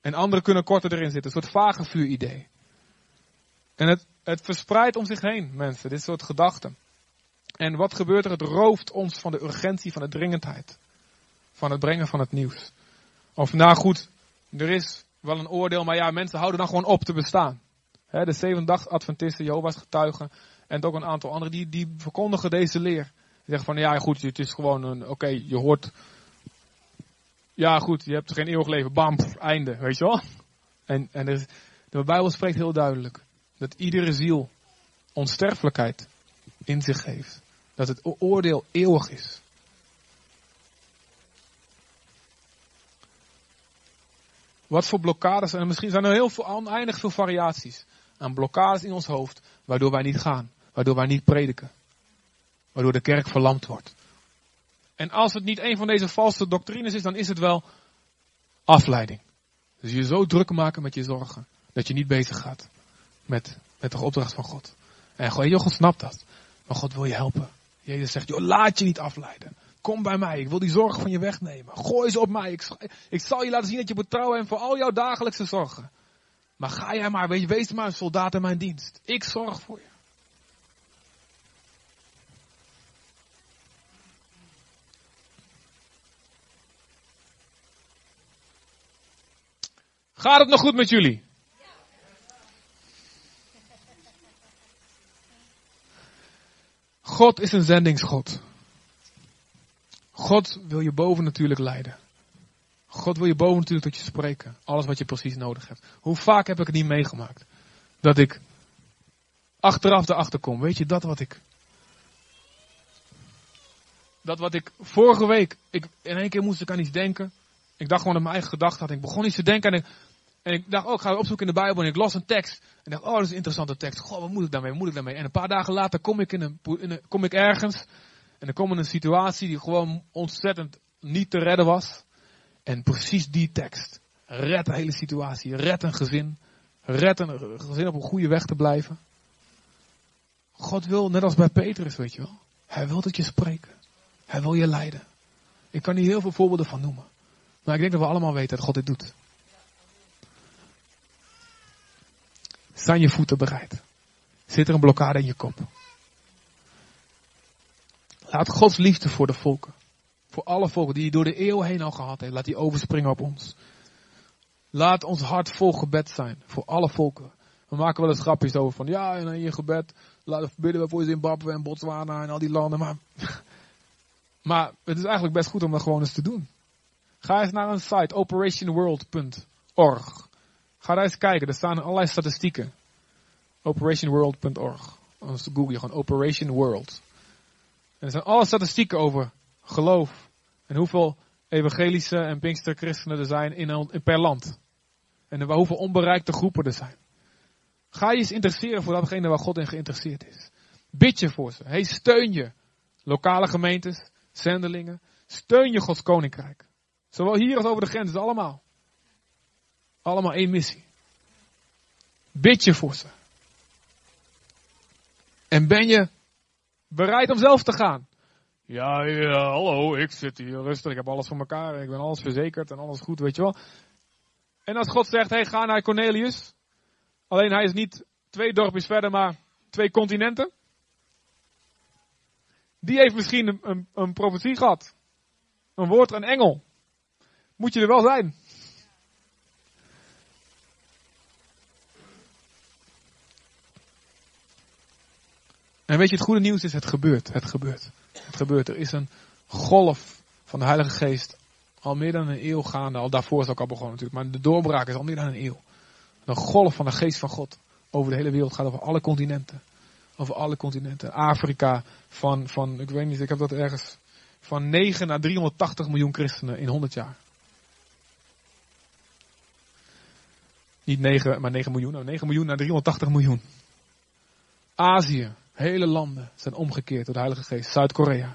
En anderen kunnen korter erin zitten. Een soort vage vuuridee. En het, het verspreidt om zich heen, mensen, dit soort gedachten. En wat gebeurt er? Het rooft ons van de urgentie, van de dringendheid. Van het brengen van het nieuws. Of nou goed, er is wel een oordeel, maar ja, mensen houden dan gewoon op te bestaan. de zeven dag Adventisten, Jehovah's getuigen en ook een aantal anderen, die, die verkondigen deze leer. Die zeggen van ja goed, het is gewoon een, oké, je hoort, ja goed, je hebt geen eeuwig leven, bam, einde, weet je wel. En, en er, de Bijbel spreekt heel duidelijk dat iedere ziel onsterfelijkheid in zich heeft. Dat het oordeel eeuwig is. Wat voor blokkades, en misschien zijn er heel veel, oneindig veel variaties aan blokkades in ons hoofd, waardoor wij niet gaan, waardoor wij niet prediken, waardoor de kerk verlamd wordt. En als het niet een van deze valse doctrines is, dan is het wel afleiding. Dus je zo druk maken met je zorgen, dat je niet bezig gaat met, met de opdracht van God. En God, God snapt dat. Maar God wil je helpen. Jezus zegt, joh, laat je niet afleiden. Kom bij mij, ik wil die zorg van je wegnemen. Gooi ze op mij. Ik, ik zal je laten zien dat je betrouwen hebt voor al jouw dagelijkse zorgen. Maar ga jij maar, wees maar een soldaat in mijn dienst. Ik zorg voor je. Gaat het nog goed met jullie? God is een zendingsgod. God wil je boven natuurlijk leiden. God wil je boven natuurlijk tot je spreken. Alles wat je precies nodig hebt. Hoe vaak heb ik het niet meegemaakt? Dat ik achteraf erachter kom. Weet je, dat wat ik. Dat wat ik vorige week. Ik, in één keer moest ik aan iets denken. Ik dacht gewoon aan mijn eigen gedachten. Ik begon iets te denken en ik, en ik dacht, oh, ik ga opzoeken in de Bijbel en ik las een tekst. En dacht, oh, dat is een interessante tekst. Goh, wat moet ik daarmee? Wat moet ik daarmee? En een paar dagen later kom ik, in een, kom ik ergens. En dan kom in een situatie die gewoon ontzettend niet te redden was. En precies die tekst. Red de hele situatie. Red een gezin. Red een gezin op een goede weg te blijven. God wil, net als bij Petrus, weet je wel. Hij wil dat je spreken. Hij wil je leiden. Ik kan hier heel veel voorbeelden van noemen. Maar ik denk dat we allemaal weten dat God dit doet. Staan je voeten bereid? Zit er een blokkade in je kop? Laat Gods liefde voor de volken, voor alle volken die hij door de eeuw heen al gehad heeft, laat die overspringen op ons. Laat ons hart vol gebed zijn voor alle volken. We maken wel eens grapjes over van ja, en in je gebed laten bidden we voor Zimbabwe en Botswana en al die landen. Maar, maar het is eigenlijk best goed om dat gewoon eens te doen. Ga eens naar een site, operationworld.org. Ga daar eens kijken, er staan allerlei statistieken. Operationworld.org. Dan google je gewoon Operation World. En er zijn alle statistieken over geloof. En hoeveel evangelische en pinkster christenen er zijn in, per land. En hoeveel onbereikte groepen er zijn. Ga je eens interesseren voor datgene waar God in geïnteresseerd is. Bid je voor ze. Hey, steun je. Lokale gemeentes, zendelingen. Steun je Gods koninkrijk. Zowel hier als over de grens, allemaal. Allemaal één missie. Bid je voor ze. En ben je bereid om zelf te gaan? Ja, ja, hallo, ik zit hier rustig, ik heb alles voor elkaar, ik ben alles verzekerd en alles goed, weet je wel. En als God zegt, hey, ga naar Cornelius. Alleen hij is niet twee dorpjes verder, maar twee continenten. Die heeft misschien een, een, een profetie gehad. Een woord, een engel. Moet je er wel zijn. En weet je, het goede nieuws is, het gebeurt. Het gebeurt. Het gebeurt. Er is een golf van de Heilige Geest. Al meer dan een eeuw gaande. Al daarvoor is het ook al begonnen natuurlijk. Maar de doorbraak is al meer dan een eeuw. Een golf van de Geest van God. Over de hele wereld gaat over alle continenten. Over alle continenten. Afrika van, van ik weet niet, ik heb dat ergens. Van 9 naar 380 miljoen christenen in 100 jaar. Niet 9, maar 9 miljoen. Nou, 9 miljoen naar 380 miljoen. Azië, Hele landen zijn omgekeerd door de Heilige Geest. Zuid-Korea.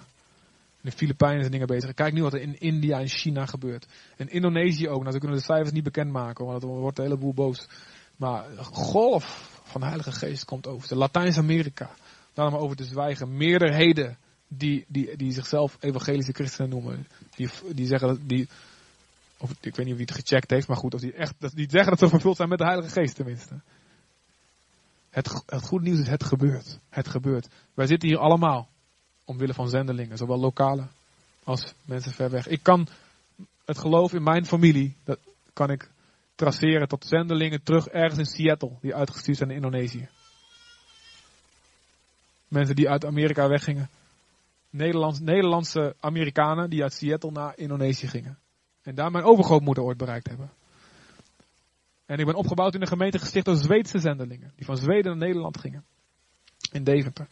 De Filipijnen zijn dingen bezig. Kijk nu wat er in India en China gebeurt. En Indonesië ook. Nou, ze kunnen de cijfers niet bekendmaken, want dan wordt de hele boel boos. Maar een golf van de Heilige Geest komt over. Latijns-Amerika. Daarom over te zwijgen. Meerderheden die, die, die zichzelf evangelische christenen noemen. Die, die zeggen dat die. Of, ik weet niet wie het gecheckt heeft, maar goed, of die echt die zeggen dat ze vervuld zijn met de Heilige Geest tenminste. Het, het goede nieuws is, het gebeurt. Het gebeurt. Wij zitten hier allemaal omwille van zendelingen, zowel lokale als mensen ver weg. Ik kan het geloof in mijn familie, dat kan ik traceren tot zendelingen terug ergens in Seattle, die uitgestuurd zijn in Indonesië. Mensen die uit Amerika weggingen. Nederlands, Nederlandse Amerikanen die uit Seattle naar Indonesië gingen. En daar mijn overgrootmoeder ooit bereikt hebben. En ik ben opgebouwd in een gemeente gesticht door Zweedse zendelingen. Die van Zweden naar Nederland gingen. In Deventer.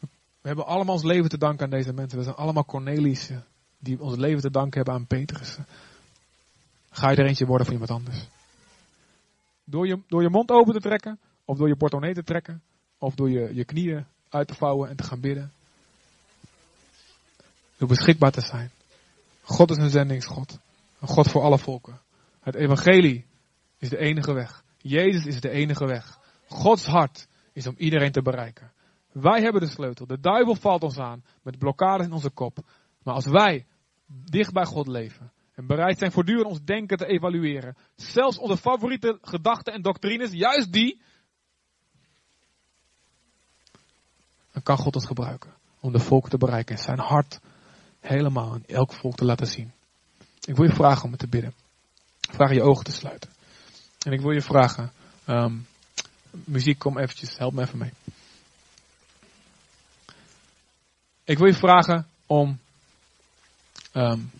We hebben allemaal ons leven te danken aan deze mensen. We zijn allemaal Cornelissen. Die ons leven te danken hebben aan Petrus. Ga je er eentje worden van iemand anders. Door je, door je mond open te trekken. Of door je portemonnee te trekken. Of door je, je knieën uit te vouwen en te gaan bidden. Door beschikbaar te zijn. God is een zendingsgod. Een God voor alle volken. Het evangelie is de enige weg. Jezus is de enige weg. Gods hart is om iedereen te bereiken. Wij hebben de sleutel. De duivel valt ons aan met blokkades in onze kop. Maar als wij dicht bij God leven en bereid zijn voortdurend ons denken te evalueren, zelfs onze favoriete gedachten en doctrines, juist die, dan kan God het gebruiken om de volk te bereiken en zijn hart helemaal in elk volk te laten zien. Ik wil je vragen om het te bidden. Vraag je ogen te sluiten. En ik wil je vragen, um, muziek kom eventjes, help me even mee. Ik wil je vragen om um,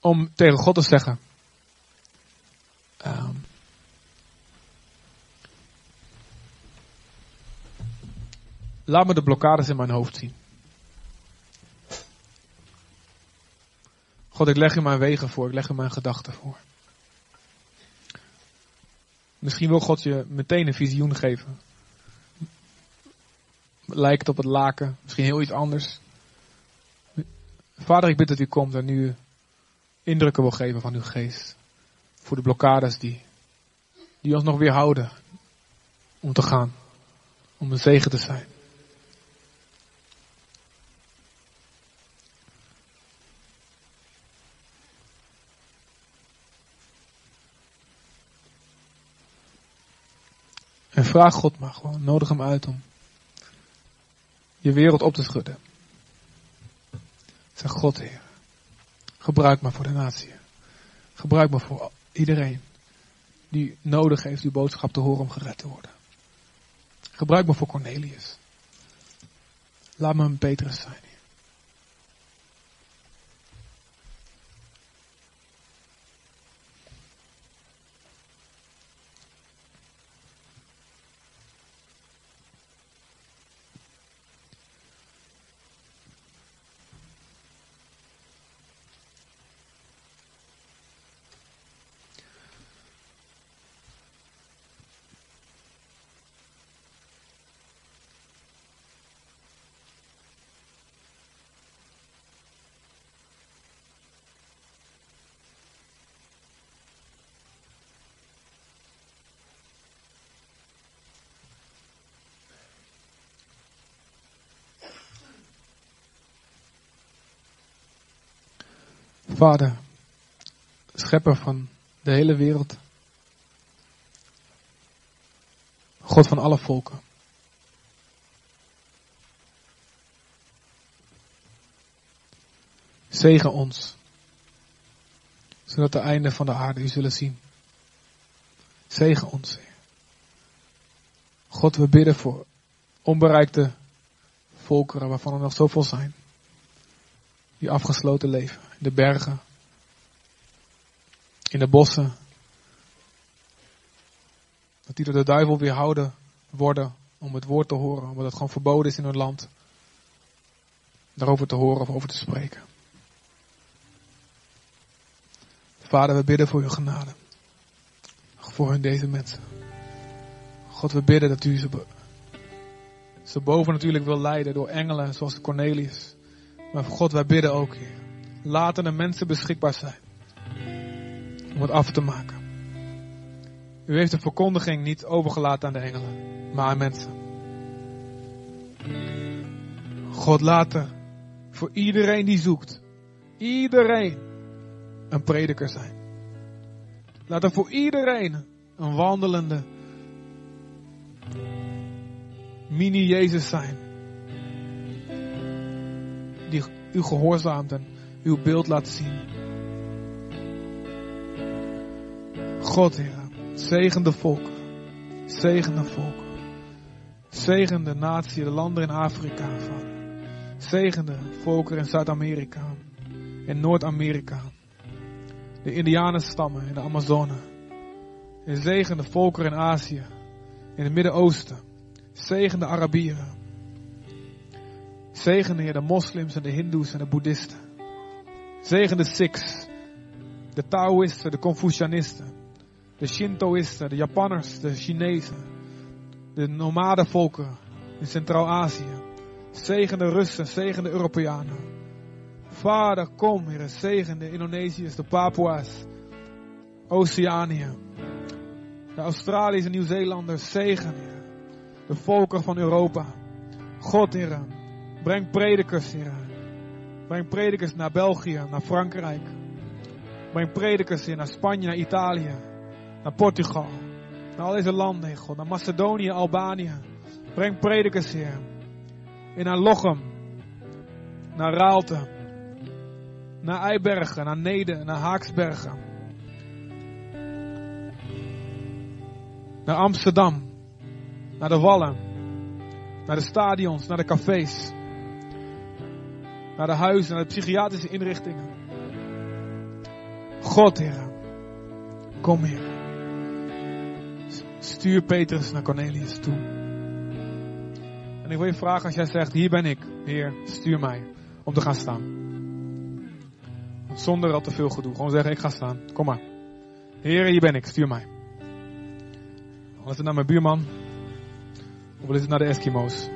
om tegen God te zeggen. Um, laat me de blokkades in mijn hoofd zien. God, ik leg u mijn wegen voor, ik leg u mijn gedachten voor. Misschien wil God je meteen een visioen geven. Lijkt op het laken, misschien heel iets anders. Vader, ik bid dat u komt en u indrukken wil geven van uw geest. Voor de blokkades die, die ons nog weer houden om te gaan. Om een zegen te zijn. En vraag God maar gewoon, nodig hem uit om je wereld op te schudden. Zeg God, Heer, gebruik me voor de natie. Gebruik me voor iedereen die nodig heeft uw boodschap te horen om gered te worden. Gebruik me voor Cornelius. Laat me een Petrus zijn. Vader, schepper van de hele wereld. God van alle volken. Zegen ons, zodat de einden van de aarde u zullen zien. Zegen ons. God, we bidden voor onbereikte volkeren waarvan er nog zoveel zijn. Die afgesloten leven de bergen, in de bossen. Dat die door de duivel weerhouden worden om het woord te horen, omdat het gewoon verboden is in hun land. Daarover te horen of over te spreken. Vader, we bidden voor uw genade. Voor hun deze mensen. God, we bidden dat u ze, ze boven natuurlijk wil leiden door engelen zoals Cornelius. Maar God, wij bidden ook, Heer. Laten er mensen beschikbaar zijn om het af te maken. U heeft de verkondiging niet overgelaten aan de engelen, maar aan mensen. God, laat er voor iedereen die zoekt, iedereen een prediker zijn. Laat er voor iedereen een wandelende mini-Jezus zijn. U gehoorzaamt en uw beeld laat zien. God, Heer, zegen de volken. Zegen de volken. Zegen de natie, de landen in Afrika. Zegen de volken in Zuid-Amerika. In Noord-Amerika. De Indianenstammen in de Amazone. En zegen de volken in Azië. In het Midden-Oosten. Zegen de Arabieren. Zegen Heer de moslims en de hindoes en de boeddhisten. Zegen de Sikhs. De Taoïsten, de Confucianisten. De Shintoïsten, de Japanners, de Chinezen. De nomadenvolken in Centraal-Azië. Zegen de Russen, zegen de Europeanen. Vader, kom, Heer, zegen de Indonesiërs, de Papua's. Oceanië. De Australische en Nieuw-Zeelanders, zegen, Heer. De volken van Europa. God, Heer, breng predikers, Heer. Breng predikers naar België, naar Frankrijk. Breng predikers, Heer, naar Spanje, naar Italië. Naar Portugal. Naar al deze landen, God. Naar Macedonië, Albanië. Breng predikers, Heer. En naar Lochem. Naar Raalte. Naar Eibergen, naar Neden, naar Haaksbergen. Naar Amsterdam. Naar de Wallen. Naar de stadions, naar de cafés. Naar de huizen, naar de psychiatrische inrichtingen. God, Heer. Kom, Heer. Stuur Petrus naar Cornelius toe. En ik wil je vragen als jij zegt, hier ben ik, Heer, stuur mij om te gaan staan. Zonder al te veel gedoe. Gewoon zeggen, ik ga staan. Kom maar. Heer, hier ben ik, stuur mij. Al is het naar mijn buurman. Of is het naar de Eskimo's.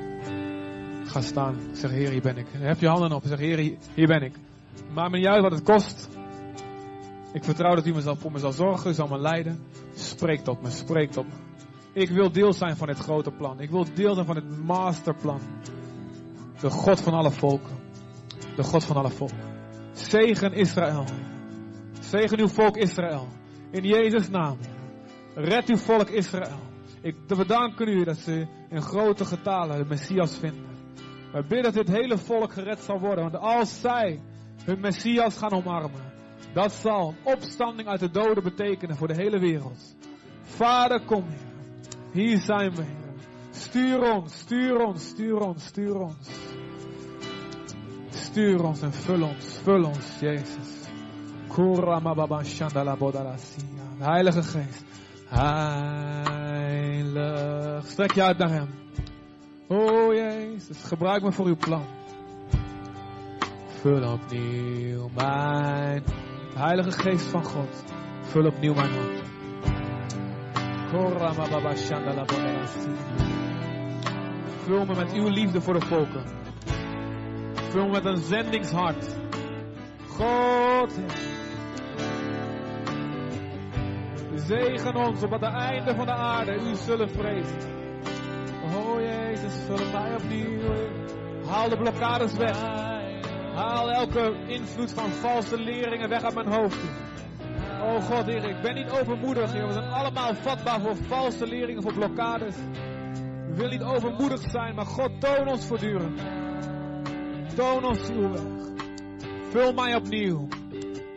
Ga staan. Zeg, Heer, hier ben ik. Heb je handen op. Zeg, Heer, hier- ben ik. Maakt me niet wat het kost. Ik vertrouw dat u me zal, voor me zal zorgen, zal me leiden. Spreek tot me, spreek tot me. Ik wil deel zijn van dit grote plan. Ik wil deel zijn van het masterplan. De God van alle volken. De God van alle volken. Zegen Israël. Zegen uw volk Israël. In Jezus' naam. Red uw volk Israël. Ik bedanken u dat ze in grote getalen de Messias vinden. We bidden dat dit hele volk gered zal worden. Want als zij hun Messias gaan omarmen. Dat zal een opstanding uit de doden betekenen voor de hele wereld. Vader, kom hier. Hier zijn we. Stuur ons, stuur ons, stuur ons, stuur ons. Stuur ons en vul ons, vul ons, Jezus. Heilige Geest. Heilig. Strek je uit naar Hem. O Jezus, gebruik me voor uw plan. Vul opnieuw mijn Heilige Geest van God. Vul opnieuw mijn bodalasia. Vul me met uw liefde voor de volken. Vul me met een zendingshart. God. Zegen ons op het einde van de aarde u zullen vrezen. Oh Jezus, vul mij opnieuw. Haal de blokkades weg. Haal elke invloed van valse leringen weg uit mijn hoofd. Oh God, Heer, ik ben niet overmoedig. We zijn allemaal vatbaar voor valse leringen, voor blokkades. We willen niet overmoedig zijn, maar God, toon ons voortdurend. Toon ons uw weg. Vul mij opnieuw.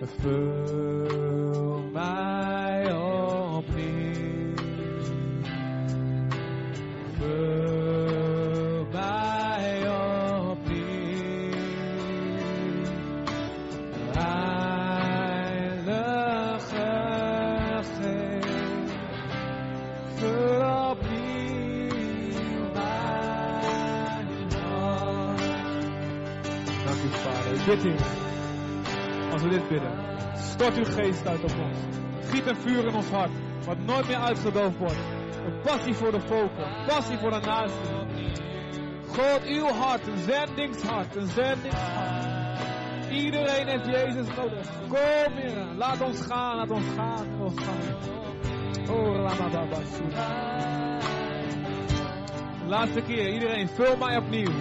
Vul mij opnieuw. Bid u, als we dit bidden, stort uw geest uit op ons. Giet een vuur in ons hart, wat nooit meer uitgedoofd wordt. Een passie voor de volken. Passie voor de natie. God, uw hart. Een zendingshart. Een zendingshart. Iedereen heeft Jezus nodig. Kom, Heer. Laat ons gaan. Laat ons gaan. Laat ons gaan. Oh, Ramababa. Laatste keer. Iedereen, vul mij opnieuw.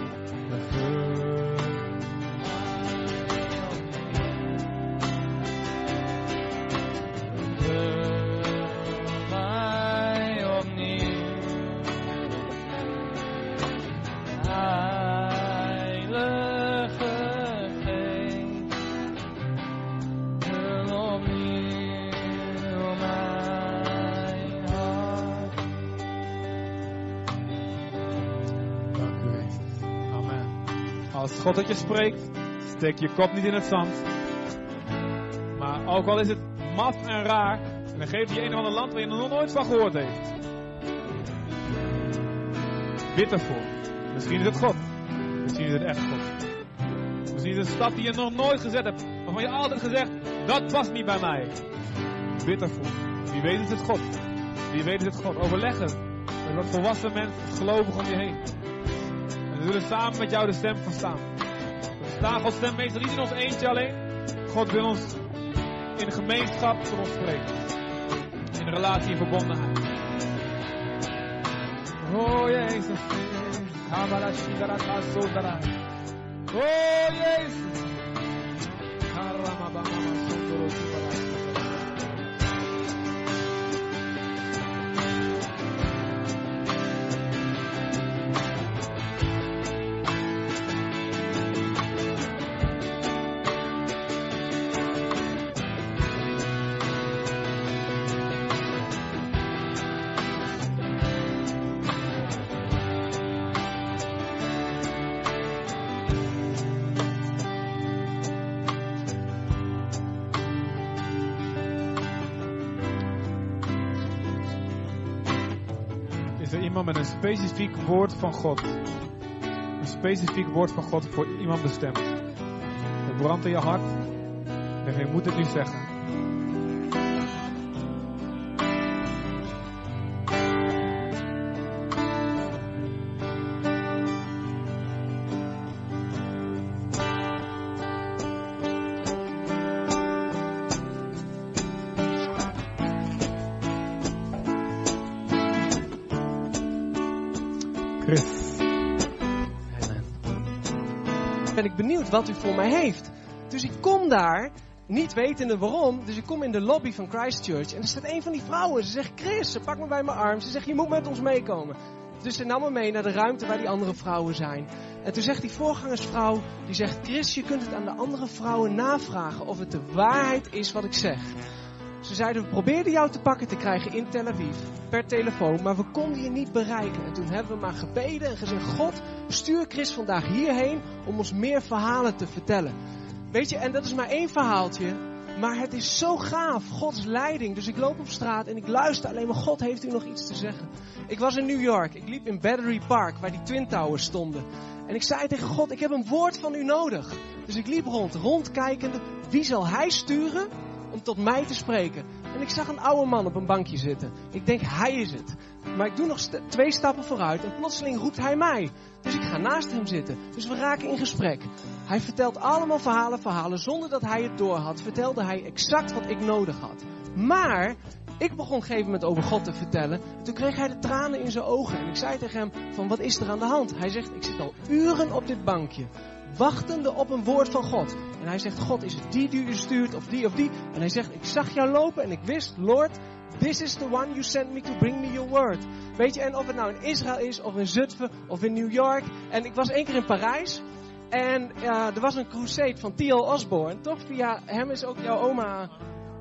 God je spreekt, steek je kop niet in het zand. Maar ook al is het maf en raar, dan geeft je een of ander land waar je nog nooit van gehoord heeft. Bid ervoor. Misschien is het God. Misschien is het echt God. Misschien is het een stap die je nog nooit gezet hebt, waarvan je altijd gezegd, dat past niet bij mij. Bid ervoor. Wie weet is het God. Wie weet is het God. Overleg het. Met wat volwassen mensen, gelovigen om je heen. En we zullen samen met jou de stem verstaan. Stem meestal niet in ons eentje alleen. God wil ons in gemeenschap tot ons spreken. In relatie en verbondenheid. Oh Jezus. Oh Jezus. Specifiek woord van God? Een specifiek woord van God voor iemand bestemd. Het brandt in je hart. En je moet het nu zeggen. Benieuwd wat u voor mij heeft. Dus ik kom daar, niet wetende waarom. Dus ik kom in de lobby van Christchurch. En er staat een van die vrouwen. Ze zegt, Chris, ze pakt me bij mijn arm. Ze zegt, je moet met ons meekomen. Dus ze nam me mee naar de ruimte waar die andere vrouwen zijn. En toen zegt die voorgangersvrouw, die zegt, Chris, je kunt het aan de andere vrouwen navragen of het de waarheid is wat ik zeg. Ze zeiden, we probeerden jou te pakken te krijgen in Tel Aviv, per telefoon, maar we konden je niet bereiken. En toen hebben we maar gebeden en gezegd, God, stuur Chris vandaag hierheen om ons meer verhalen te vertellen. Weet je, en dat is maar één verhaaltje, maar het is zo gaaf, Gods leiding. Dus ik loop op straat en ik luister alleen maar, God heeft u nog iets te zeggen. Ik was in New York, ik liep in Battery Park, waar die Twin Towers stonden. En ik zei tegen God, ik heb een woord van u nodig. Dus ik liep rond, rondkijkende, wie zal hij sturen om tot mij te spreken? En ik zag een oude man op een bankje zitten. Ik denk, hij is het. Maar ik doe nog twee stappen vooruit en plotseling roept hij mij. Dus ik ga naast hem zitten. Dus we raken in gesprek. Hij vertelt allemaal verhalen, verhalen. Zonder dat hij het doorhad, vertelde hij exact wat ik nodig had. Maar ik begon op een gegeven moment over God te vertellen. Toen kreeg hij de tranen in zijn ogen. En ik zei tegen hem van wat is er aan de hand? Hij zegt ik zit al uren op dit bankje. Wachtende op een woord van God. En hij zegt God is het die die u stuurt of die of die. En hij zegt ik zag jou lopen en ik wist Lord This is the one you sent me to bring me your word. Weet je, en of het nou in Israël is, of in Zutphen, of in New York. En ik was één keer in Parijs. En er was een crusade van T.L. Osborne. Toch? Via hem is ook jouw oma.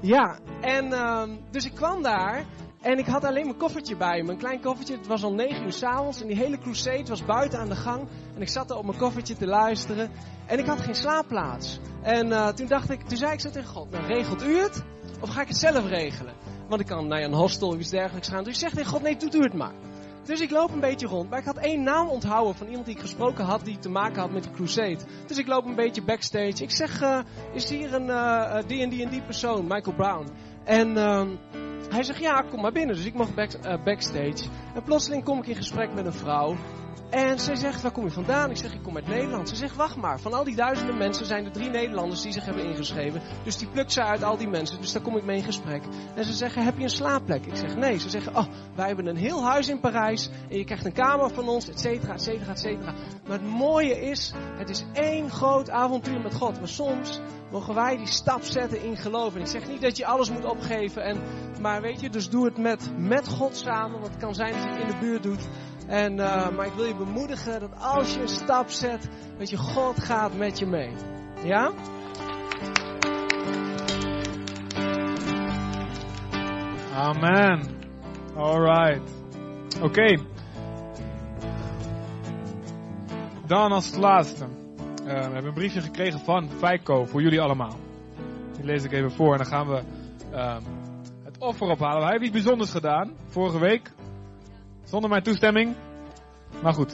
Ja, en uh, dus ik kwam daar. En ik had alleen mijn koffertje bij me. Een klein koffertje. Het was al negen uur s'avonds. En die hele crusade was buiten aan de gang. En ik zat er op mijn koffertje te luisteren. En ik had geen slaapplaats. En uh, toen dacht ik, toen zei ik zo tegen God. Nou, regelt u het? Of ga ik het zelf regelen? Want ik kan naar een hostel of iets dergelijks gaan. Dus ik zeg tegen God, nee, doet u het maar. Dus ik loop een beetje rond. Maar ik had één naam onthouden van iemand die ik gesproken had. Die te maken had met de crusade. Dus ik loop een beetje backstage. Ik zeg, uh, is hier een uh, die en die en die persoon, Michael Brown. En uh, Hij zegt, ja, kom maar binnen. Dus ik mag eh, backstage. En plotseling kom ik in gesprek met een vrouw. En zij zegt, waar kom je vandaan? Ik zeg, ik kom uit Nederland. Ze zegt, wacht maar. Van al die duizenden mensen zijn er drie Nederlanders die zich hebben ingeschreven. Dus die plukt ze uit al die mensen. Dus daar kom ik mee in gesprek. En ze zeggen, heb je een slaapplek? Ik zeg, nee. Ze zeggen, oh, wij hebben een heel huis in Parijs. En je krijgt een kamer van ons, et cetera, et cetera, et cetera. Maar het mooie is, het is één groot avontuur met God. Maar soms mogen wij die stap zetten in geloof. En ik zeg niet dat je alles moet opgeven. En, maar weet je, dus doe het met, met God samen. Want het kan zijn dat je het in de buurt doet. En, uh, maar ik wil je bemoedigen dat als je een stap zet, dat je God gaat met je mee. Ja? Amen. Alright. Oké. Dan als laatste. Uh, we hebben een briefje gekregen van Feiko voor jullie allemaal. Die lees ik even voor en dan gaan we uh, het offer ophalen. Hij heeft iets bijzonders gedaan vorige week. Zonder mijn toestemming. Maar goed,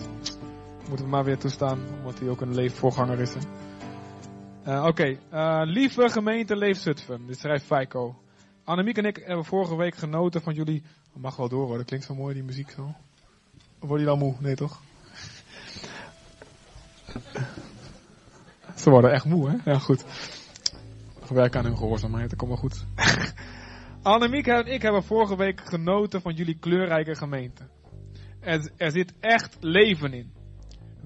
moeten we maar weer toestaan, omdat hij ook een leefvoorganger is. Uh, Oké, okay. uh, lieve gemeente Leefzutphen, dit schrijft Feiko. Annemiek en ik hebben vorige week genoten van jullie... Oh, mag wel door hoor, dat klinkt zo mooi die muziek zo. Word je dan moe? Nee toch? Ze worden echt moe hè? Ja goed. Werk aan hun gehoorzaamheid, dat komt wel goed. Annemiek en ik hebben vorige week genoten van jullie kleurrijke gemeente. Er, zit echt leven in.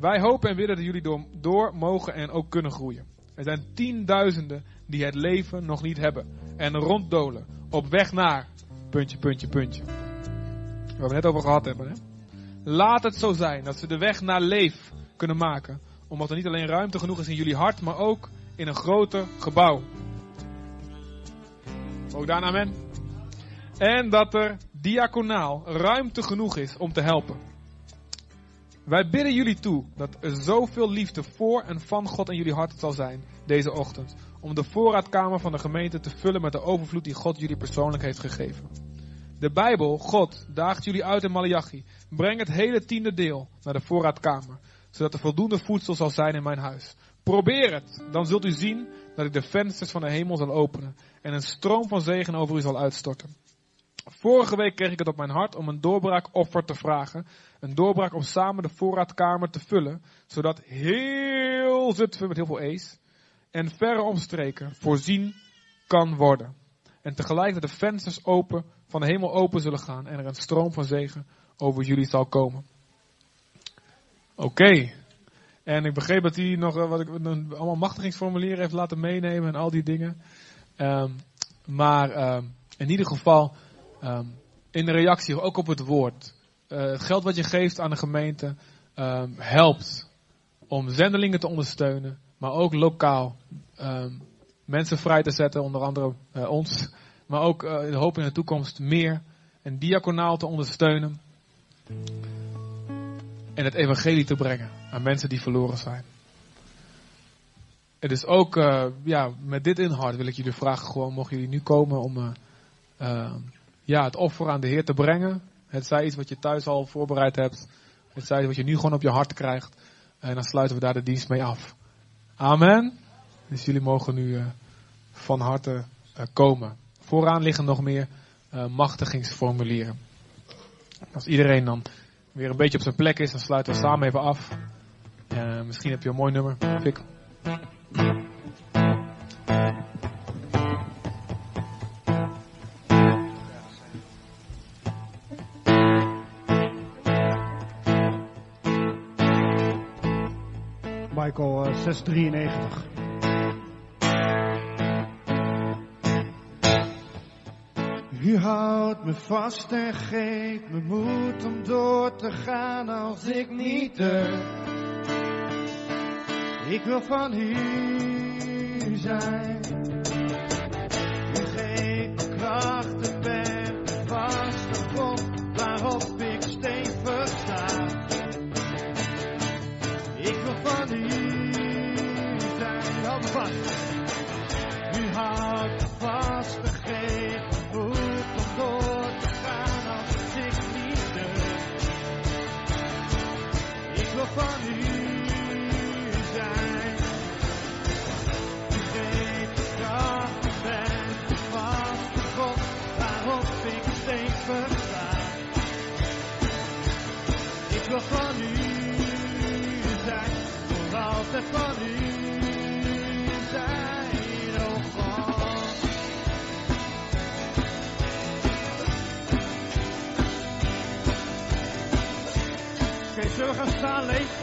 Wij hopen en willen dat jullie door, mogen en ook kunnen groeien. Er zijn tienduizenden die het leven nog niet hebben. En ronddolen. Op weg naar. Puntje, puntje, puntje. Waar we net over gehad hebben. Hè? Laat het zo zijn dat ze de weg naar leef kunnen maken. Omdat er niet alleen ruimte genoeg is in jullie hart, maar ook in een groter gebouw. Ook daarna amen. En dat er diaconaal ruimte genoeg is om te helpen. Wij bidden jullie toe dat er zoveel liefde voor en van God in jullie hart zal zijn deze ochtend. Om de voorraadkamer van de gemeente te vullen met de overvloed die God jullie persoonlijk heeft gegeven. De Bijbel, God, daagt jullie uit in Malachi. Breng het hele tiende deel naar de voorraadkamer, zodat er voldoende voedsel zal zijn in mijn huis. Probeer het, dan zult u zien dat ik de vensters van de hemel zal openen en een stroom van zegen over u zal uitstorten. Vorige week kreeg ik het op mijn hart om een doorbraakoffer te vragen. Een doorbraak om samen de voorraadkamer te vullen. Zodat heel Zutphen met heel veel E's en verre omstreken voorzien kan worden. En tegelijk dat de vensters open, van de hemel open zullen gaan en er een stroom van zegen over jullie zal komen. Oké. En ik begreep dat hij nog wat ik allemaal machtigingsformulieren heeft laten meenemen en al die dingen. Um, maar um, in ieder geval Um, in de reactie ook op het woord. Uh, het geld wat je geeft aan de gemeente um, helpt om zendelingen te ondersteunen, maar ook lokaal um, mensen vrij te zetten, onder andere uh, ons, maar ook uh, de hoop in de toekomst meer en diaconaal te ondersteunen en het evangelie te brengen aan mensen die verloren zijn. Het is ook, ja, met dit inhoud wil ik jullie vragen gewoon, mogen jullie nu komen om ja, het offer aan de Heer te brengen. Het zij iets wat je thuis al voorbereid hebt. Het zij wat je nu gewoon op je hart krijgt. En dan sluiten we daar de dienst mee af. Amen. Dus jullie mogen nu uh, van harte uh, komen. Vooraan liggen nog meer uh, machtigingsformulieren. Als iedereen dan weer een beetje op zijn plek is, dan sluiten we samen even af. misschien heb je een mooi nummer. Fik. 693. U houdt me vast en geeft me moed om door te gaan als ik niet durf. Ik wil van u zijn. Zullen we gaan staan, Leef?